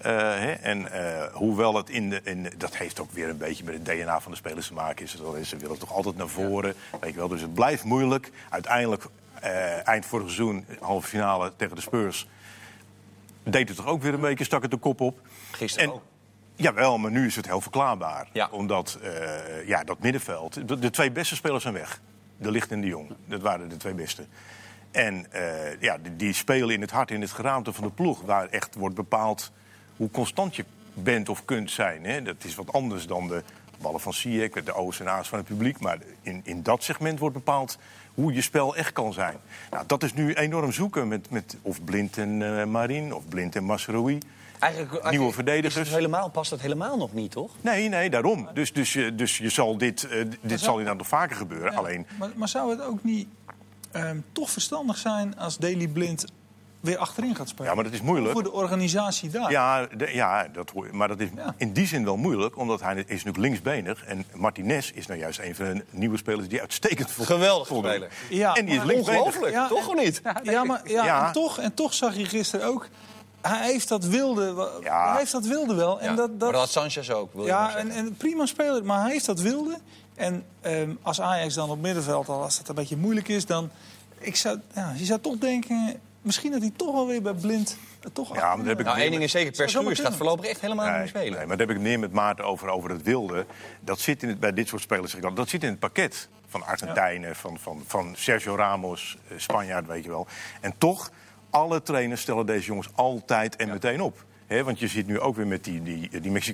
Eh, hè, en eh, hoewel het in de, in de- Dat heeft ook weer een beetje met het DNA van de spelers te maken. Is het ze willen toch altijd naar voren. Weet je wel, dus het blijft moeilijk. Uiteindelijk, eind vorig seizoen, halve finale tegen de Spurs... deed het toch ook weer een beetje, stak het de kop op. Gisteren En- ook. Jawel, maar nu is het heel verklaarbaar. Ja. Omdat eh, ja, dat middenveld... De, de twee beste spelers zijn weg. De Licht en de Jong. Dat waren de twee beste. En eh, ja, die, die spelen in het hart, in het geraamte van de ploeg... waar echt wordt bepaald hoe constant je bent of kunt zijn. Hè. Dat is wat anders dan de ballen van Ziyech, de O's en A's van het publiek. Maar in, in dat segment wordt bepaald hoe je spel echt kan zijn. Nou, dat is nu enorm zoeken met, met of Blind en Marin of Blind en Masroui. Eigenlijk, Nieuwe verdedigers. het helemaal, past dat helemaal nog niet, toch? Nee, nee, daarom. Dus, dus, je, dus je zal dit, eh, dit zal inderdaad nog vaker gebeuren. Ja, Alleen, Maar, maar zou het ook niet ehm, toch verstandig zijn als Daily Blind weer achterin gaat spelen? ja, maar dat is moeilijk. Voor de organisatie daar. Ja, de- ja dat, hoor je. maar dat is Ja. in die zin wel moeilijk, omdat hij is natuurlijk linksbenig. En Martinez is nou juist een van de nieuwe spelers die uitstekend vo- Geweldig speler. Ja, en die is linksbenig. Ongelooflijk, Ja, toch of niet? Ja, maar, ja, Ja. En, toch, en toch zag je gisteren ook... Hij heeft dat wilde, Ja. hij heeft dat wilde wel. En Ja, dat, Maar dat, dat had Sanchez ook, wil je maar ja, en, en prima speler, maar hij heeft dat wilde. En ehm, als Ajax dan op middenveld, al als dat een beetje moeilijk is, dan... Ik zou, ja, je zou toch denken, misschien dat hij toch wel weer bij Blind... Toch Ja, maar daar heb ik Nou, één ding is zeker, zomaar Perschuurs gaat voorlopig echt helemaal niet meer spelen. nee, maar daar heb ik het meer met Maarten over, over het wilde. Dat zit in het, bij dit soort spelers, zeg ik dan, dat zit in het pakket van Argentijnen, van, van, van Sergio Ramos, eh, Spanjaard, weet je wel. En toch, alle trainers stellen deze jongens altijd en meteen op. Hè, want je ziet nu ook weer met die, die, die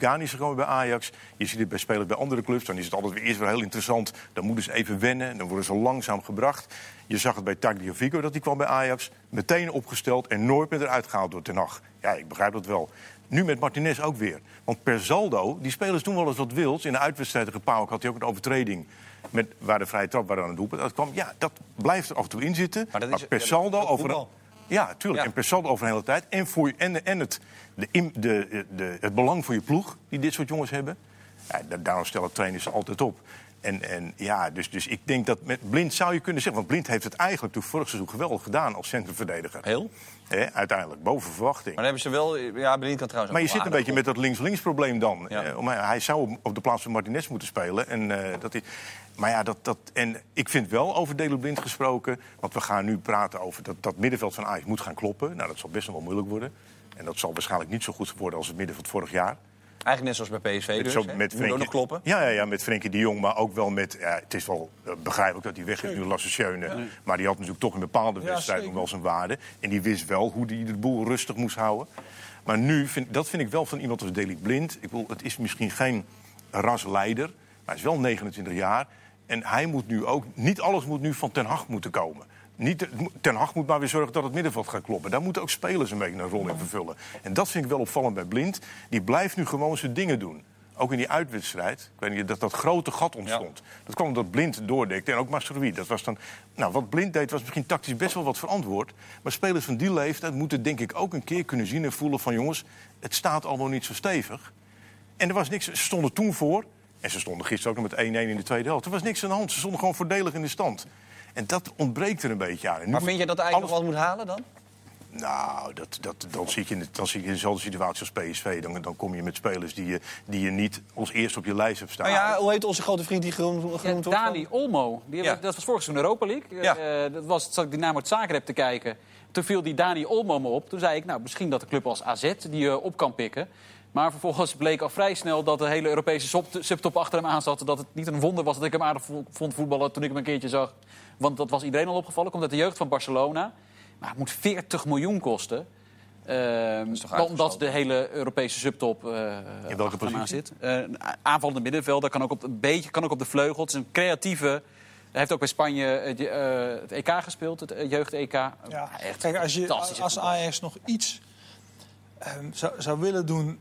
bij Ajax. Je ziet het bij spelers bij andere clubs. Dan is het altijd weer eerst wel heel interessant. Dan moeten ze even wennen. Dan worden ze langzaam gebracht. Je zag het bij Tagliafico dat hij kwam bij Ajax. Meteen opgesteld en nooit meer eruit gehaald door Ten Hag. Ja, ik begrijp dat wel. Nu met Martinez ook weer. Want per saldo, die spelers doen wel eens wat wilds. In de uitwedstrijd tegen PAOK had hij ook een overtreding. Met, waar de vrije trap waar aan het doelpunt uitkwam. Ja, dat blijft er af en toe in zitten. Maar dat is- per ja, saldo dat is over... voetbal. Ja, tuurlijk. Ja. En per over een hele tijd. En, voor, en, en het, de, de, de, het belang voor je ploeg, die dit soort jongens hebben. Ja, da- daarom stellen trainers altijd op. En, en ja, dus, dus ik denk dat met Blind zou je kunnen zeggen... want Blind heeft het eigenlijk toen vorig seizoen geweldig gedaan als centrumverdediger. Heel? Uiteindelijk, boven verwachting. Maar dan hebben ze wel... Ja, Berlin kan trouwens Maar je zit een beetje met dat links-links probleem dan. Ja. Eh, maar hij zou op- de plaats van Martinez moeten spelen. En, eh, dat hij, maar ja, dat, dat, en ik vind wel over Delo Blind gesproken... want we gaan nu praten over dat, dat middenveld van Ajax moet gaan kloppen. Nou, dat zal best nog wel moeilijk worden. En dat zal waarschijnlijk niet zo goed worden als het middenveld vorig jaar. Eigenlijk net zoals bij PSV dus. Met Moet ook Frenkie- nog kloppen. Ja, ja, ja, met Frenkie de Jong, maar ook wel met... Ja, het is wel eh, begrijpelijk dat hij weg is nu, Lasse Schöne. Maar die had natuurlijk toch in bepaalde Ja, wedstrijden nog wel zijn waarde. En die wist wel hoe hij de boel rustig moest houden. Maar nu, vind, dat vind ik wel van iemand als Daley Blind. Ik bedoel, het is misschien geen rasleider, maar hij is wel 29 jaar. En hij moet nu ook, niet alles moet nu van Ten Hag moeten komen. Niet, Ten Hag moet maar weer zorgen dat het middenveld gaat kloppen. Daar moeten ook spelers een beetje een rol in vervullen. En dat vind ik wel opvallend bij Blind. Die blijft nu gewoon zijn dingen doen. Ook in die uitwedstrijd. Ik weet niet, dat dat grote gat ontstond. Dat kwam omdat Blind doordekte. En ook Mastrowi. Dat was dan. Nou, wat Blind deed was misschien tactisch best wel wat verantwoord. Maar spelers van die leeftijd moeten denk ik ook een keer kunnen zien en voelen van jongens, het staat allemaal niet zo stevig. En er was niks. Ze stonden toen voor. En ze stonden gisteren ook nog met 1-1 in de tweede helft. Er was niks aan de hand. Ze stonden gewoon voordelig in de stand. En dat ontbreekt er een beetje aan. En Maar vind je dat eigenlijk alles- nog wat moet halen dan? Nou, dat, dat, dan, zit je in de, dan zit je in dezelfde situatie als PSV. Dan, dan kom je met spelers die je, die je niet als eerste op je lijst hebt staan. Nou ja, hoe heet onze grote vriend die genoemd, Ja? Dani Olmo, die dat was vorig seizoen Europa League. Ja. Eh, dat was, zat ik die naam uit Zagreb te kijken. Toen viel die Dani Olmo me op. Toen zei ik, nou, misschien dat de club als AZ die eh, op kan pikken. Maar vervolgens bleek al vrij snel dat de hele Europese sub- subtop achter hem aan zat. Dat het niet een wonder was dat ik hem aardig vo- vond voetballen toen ik hem een keertje zag. Want dat was iedereen al opgevallen. Komt uit de jeugd van Barcelona. Maar het moet 40 miljoen kosten. Ehm, omdat de hele Europese subtop eh In welke positie? zit. Een aanvallende middenvelder kan ook op, een beetje kan ook op de vleugel. Het is een creatieve. Hij heeft ook bij Spanje het, eh, het EK gespeeld, het jeugd-EK. Ja, echt kijk, als, je, als. Ajax nog iets ehm, zou, zou willen doen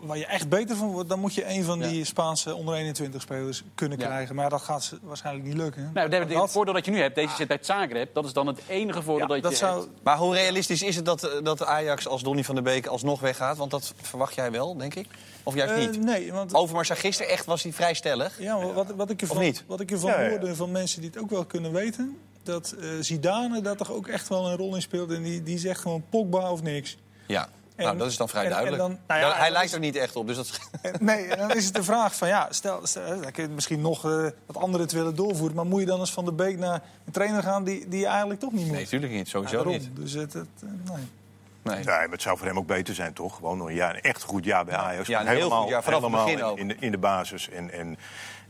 waar je echt beter van wordt... dan moet je een van Ja. die Spaanse onder 21 spelers kunnen Ja. krijgen. Maar dat gaat waarschijnlijk niet lukken. Nou, het dat, voordeel dat je nu hebt, deze zit bij Zagreb. Dat is dan het enige voordeel ja, dat je zou, hebt. Maar hoe realistisch is het dat, eh, dat Ajax als Donny van der Beek alsnog weggaat? Want dat verwacht jij wel, denk ik. Of juist Eh, niet? nee, want Overmars zei gisteren echt was hij vrij stellig. Ja, maar wat, wat ik ervan, Of niet? Wat ik ervan Ja, ja. hoorde van mensen die het ook wel kunnen weten... dat eh Zidane daar toch ook echt wel een rol in speelt. En die, die zegt gewoon Pogba of niks. Ja, En- nou dat is dan vrij en- en duidelijk. dan- nou ja, hij lijkt is- er niet echt op, dus dat... (laughs) Nee, dan is het de vraag van ja, stel, stel dan kun je misschien nog eh, wat anderen het willen doorvoeren. Maar moet je dan eens van de Beek naar een trainer gaan die, die je eigenlijk toch niet moet? Nee, natuurlijk niet. Sowieso niet. Dus het, het, eh, nee. Nee. Nee, maar het zou voor hem ook beter zijn, toch? Gewoon nog een, jaar, een echt goed jaar bij Ajax. Ja, een Gewoon heel goed jaar, vanaf het helemaal begin ook. in, de, in de basis. En, en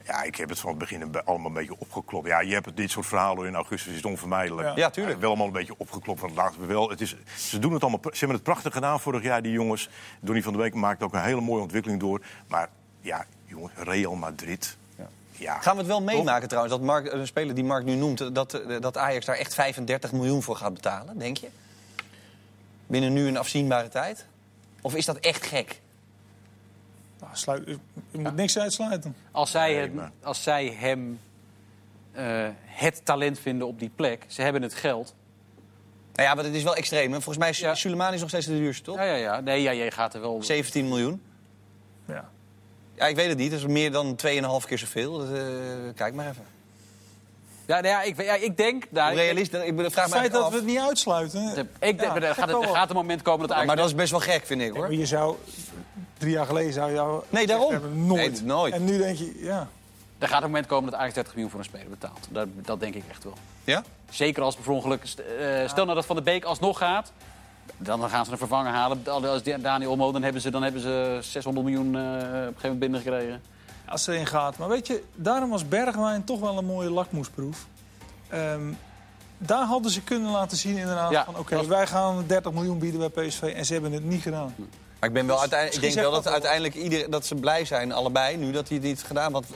ja, ik heb het van het begin allemaal een beetje opgeklopt. Ja, je hebt dit soort verhalen in augustus, is het onvermijdelijk. Ja. Ja, tuurlijk. wel allemaal een beetje opgeklopt van het laatste wel. Het is, ze doen het allemaal. Ze hebben het prachtig gedaan vorig jaar, die jongens. Donny van der Beek maakt ook een hele mooie ontwikkeling door. Maar ja, jongens, Real Madrid. Ja. Gaan we het wel meemaken trouwens, dat Mark, een speler die Mark nu noemt... Dat, eh, dat Ajax daar echt 35 miljoen voor gaat betalen, denk je? Binnen nu een afzienbare tijd? Of is dat echt gek? Nou, sluit, je moet niks uitsluiten. Als zij, het- als zij hem eh, het talent vinden op die plek, ze hebben het geld. Nou ja, maar het is wel extreem. hè? Volgens mij is Ja. Is nog steeds de duurste, toch? Ja, ja, ja. Nee, ja, jij gaat er wel... 17 miljoen. Ja. Ja, ik weet het niet. Dat is meer dan 2,5 keer zoveel. Dat, eh, kijk maar even. Ja, nou ja, ik, ja, ik denk... Nou, Hoe realistisch? Ik bedoel, vraag Het feit dat eigenlijk we het niet uitsluiten. ik, ik, Ja, er, gaat, er gaat een moment komen dat Ajax... Maar dat is best wel gek, vind ik, hoor. je zou, drie jaar geleden zou je jou Nee, daarom. hebben, nooit. Nee, nooit. En nu denk je, ja. Er gaat een moment komen dat Ajax 30 miljoen voor een speler betaalt. Dat, dat denk ik echt wel. Ja? Zeker als bijvoorbeeld, st- eh, stel nou dat Van de Beek alsnog gaat, dan gaan ze een vervanger halen. Als Dani Olmo, dan hebben ze, dan hebben ze 600 miljoen eh, op een gegeven moment binnengekregen. Als erin gaat. Maar weet je, daarom was Bergwijn toch wel een mooie lakmoesproef. Ehm, daar hadden ze kunnen laten zien inderdaad Ja, van... oké, wij gaan 30 miljoen bieden bij PSV en ze hebben het niet gedaan. Maar ik, ben wel uiteindelijk, ik denk wel dat uiteindelijk iedereen, dat ze blij zijn, allebei, nu dat hij heeft gedaan. Want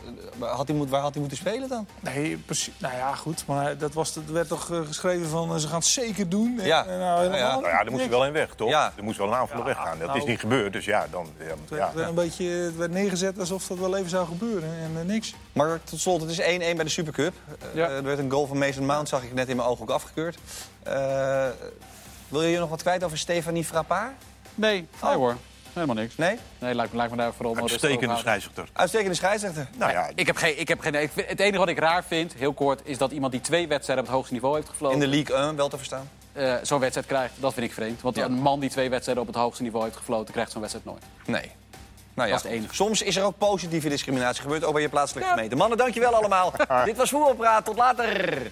eh, had hij moet, waar had hij moeten spelen dan? Nee, precies. Nou ja, goed. Maar dat, was, dat werd toch eh, geschreven van eh, ze gaan het zeker doen. En, Ja. eh, nou, Ja, ja. Nou ja, er moest niks. wel in weg, toch? Ja. Er moest wel een aanvaller Ja, weggaan. Dat nou- is niet gebeurd, dus ja, dan... Ja, Het ja, werd, een beetje, het werd neergezet alsof dat wel even zou gebeuren. En niks. Maar tot slot, het is 1-1 bij de Supercup. Ja. er werd een goal van Mason Mount, zag ik net in mijn ogen ook afgekeurd. Eh, wil je nog wat kwijt over Stefanie Frappard? Nee, nee hoor. Helemaal niks. Nee? Nee, lijkt, me- lijkt me daar vooral maar rustig Uitstekende scheidsrechter. Uitstekende scheidsrechter. Nou ja, Ik heb geen, ik heb geen, ik vind- het enige wat ik raar vind, heel kort, is dat iemand die twee wedstrijden op het hoogste niveau heeft gefloten, In de League 1 wel te verstaan. eh, zo'n wedstrijd krijgt. Dat vind ik vreemd. Want Ja. een man die twee wedstrijden op het hoogste niveau heeft gefloten, krijgt zo'n wedstrijd nooit. Nee. Nou ja, Dat is het enige. soms is er ook positieve discriminatie gebeurd, ook bij je plaatselijke gemeente. Mannen, dankjewel allemaal. (laughs) Dit was Voetbalpraat. Tot later.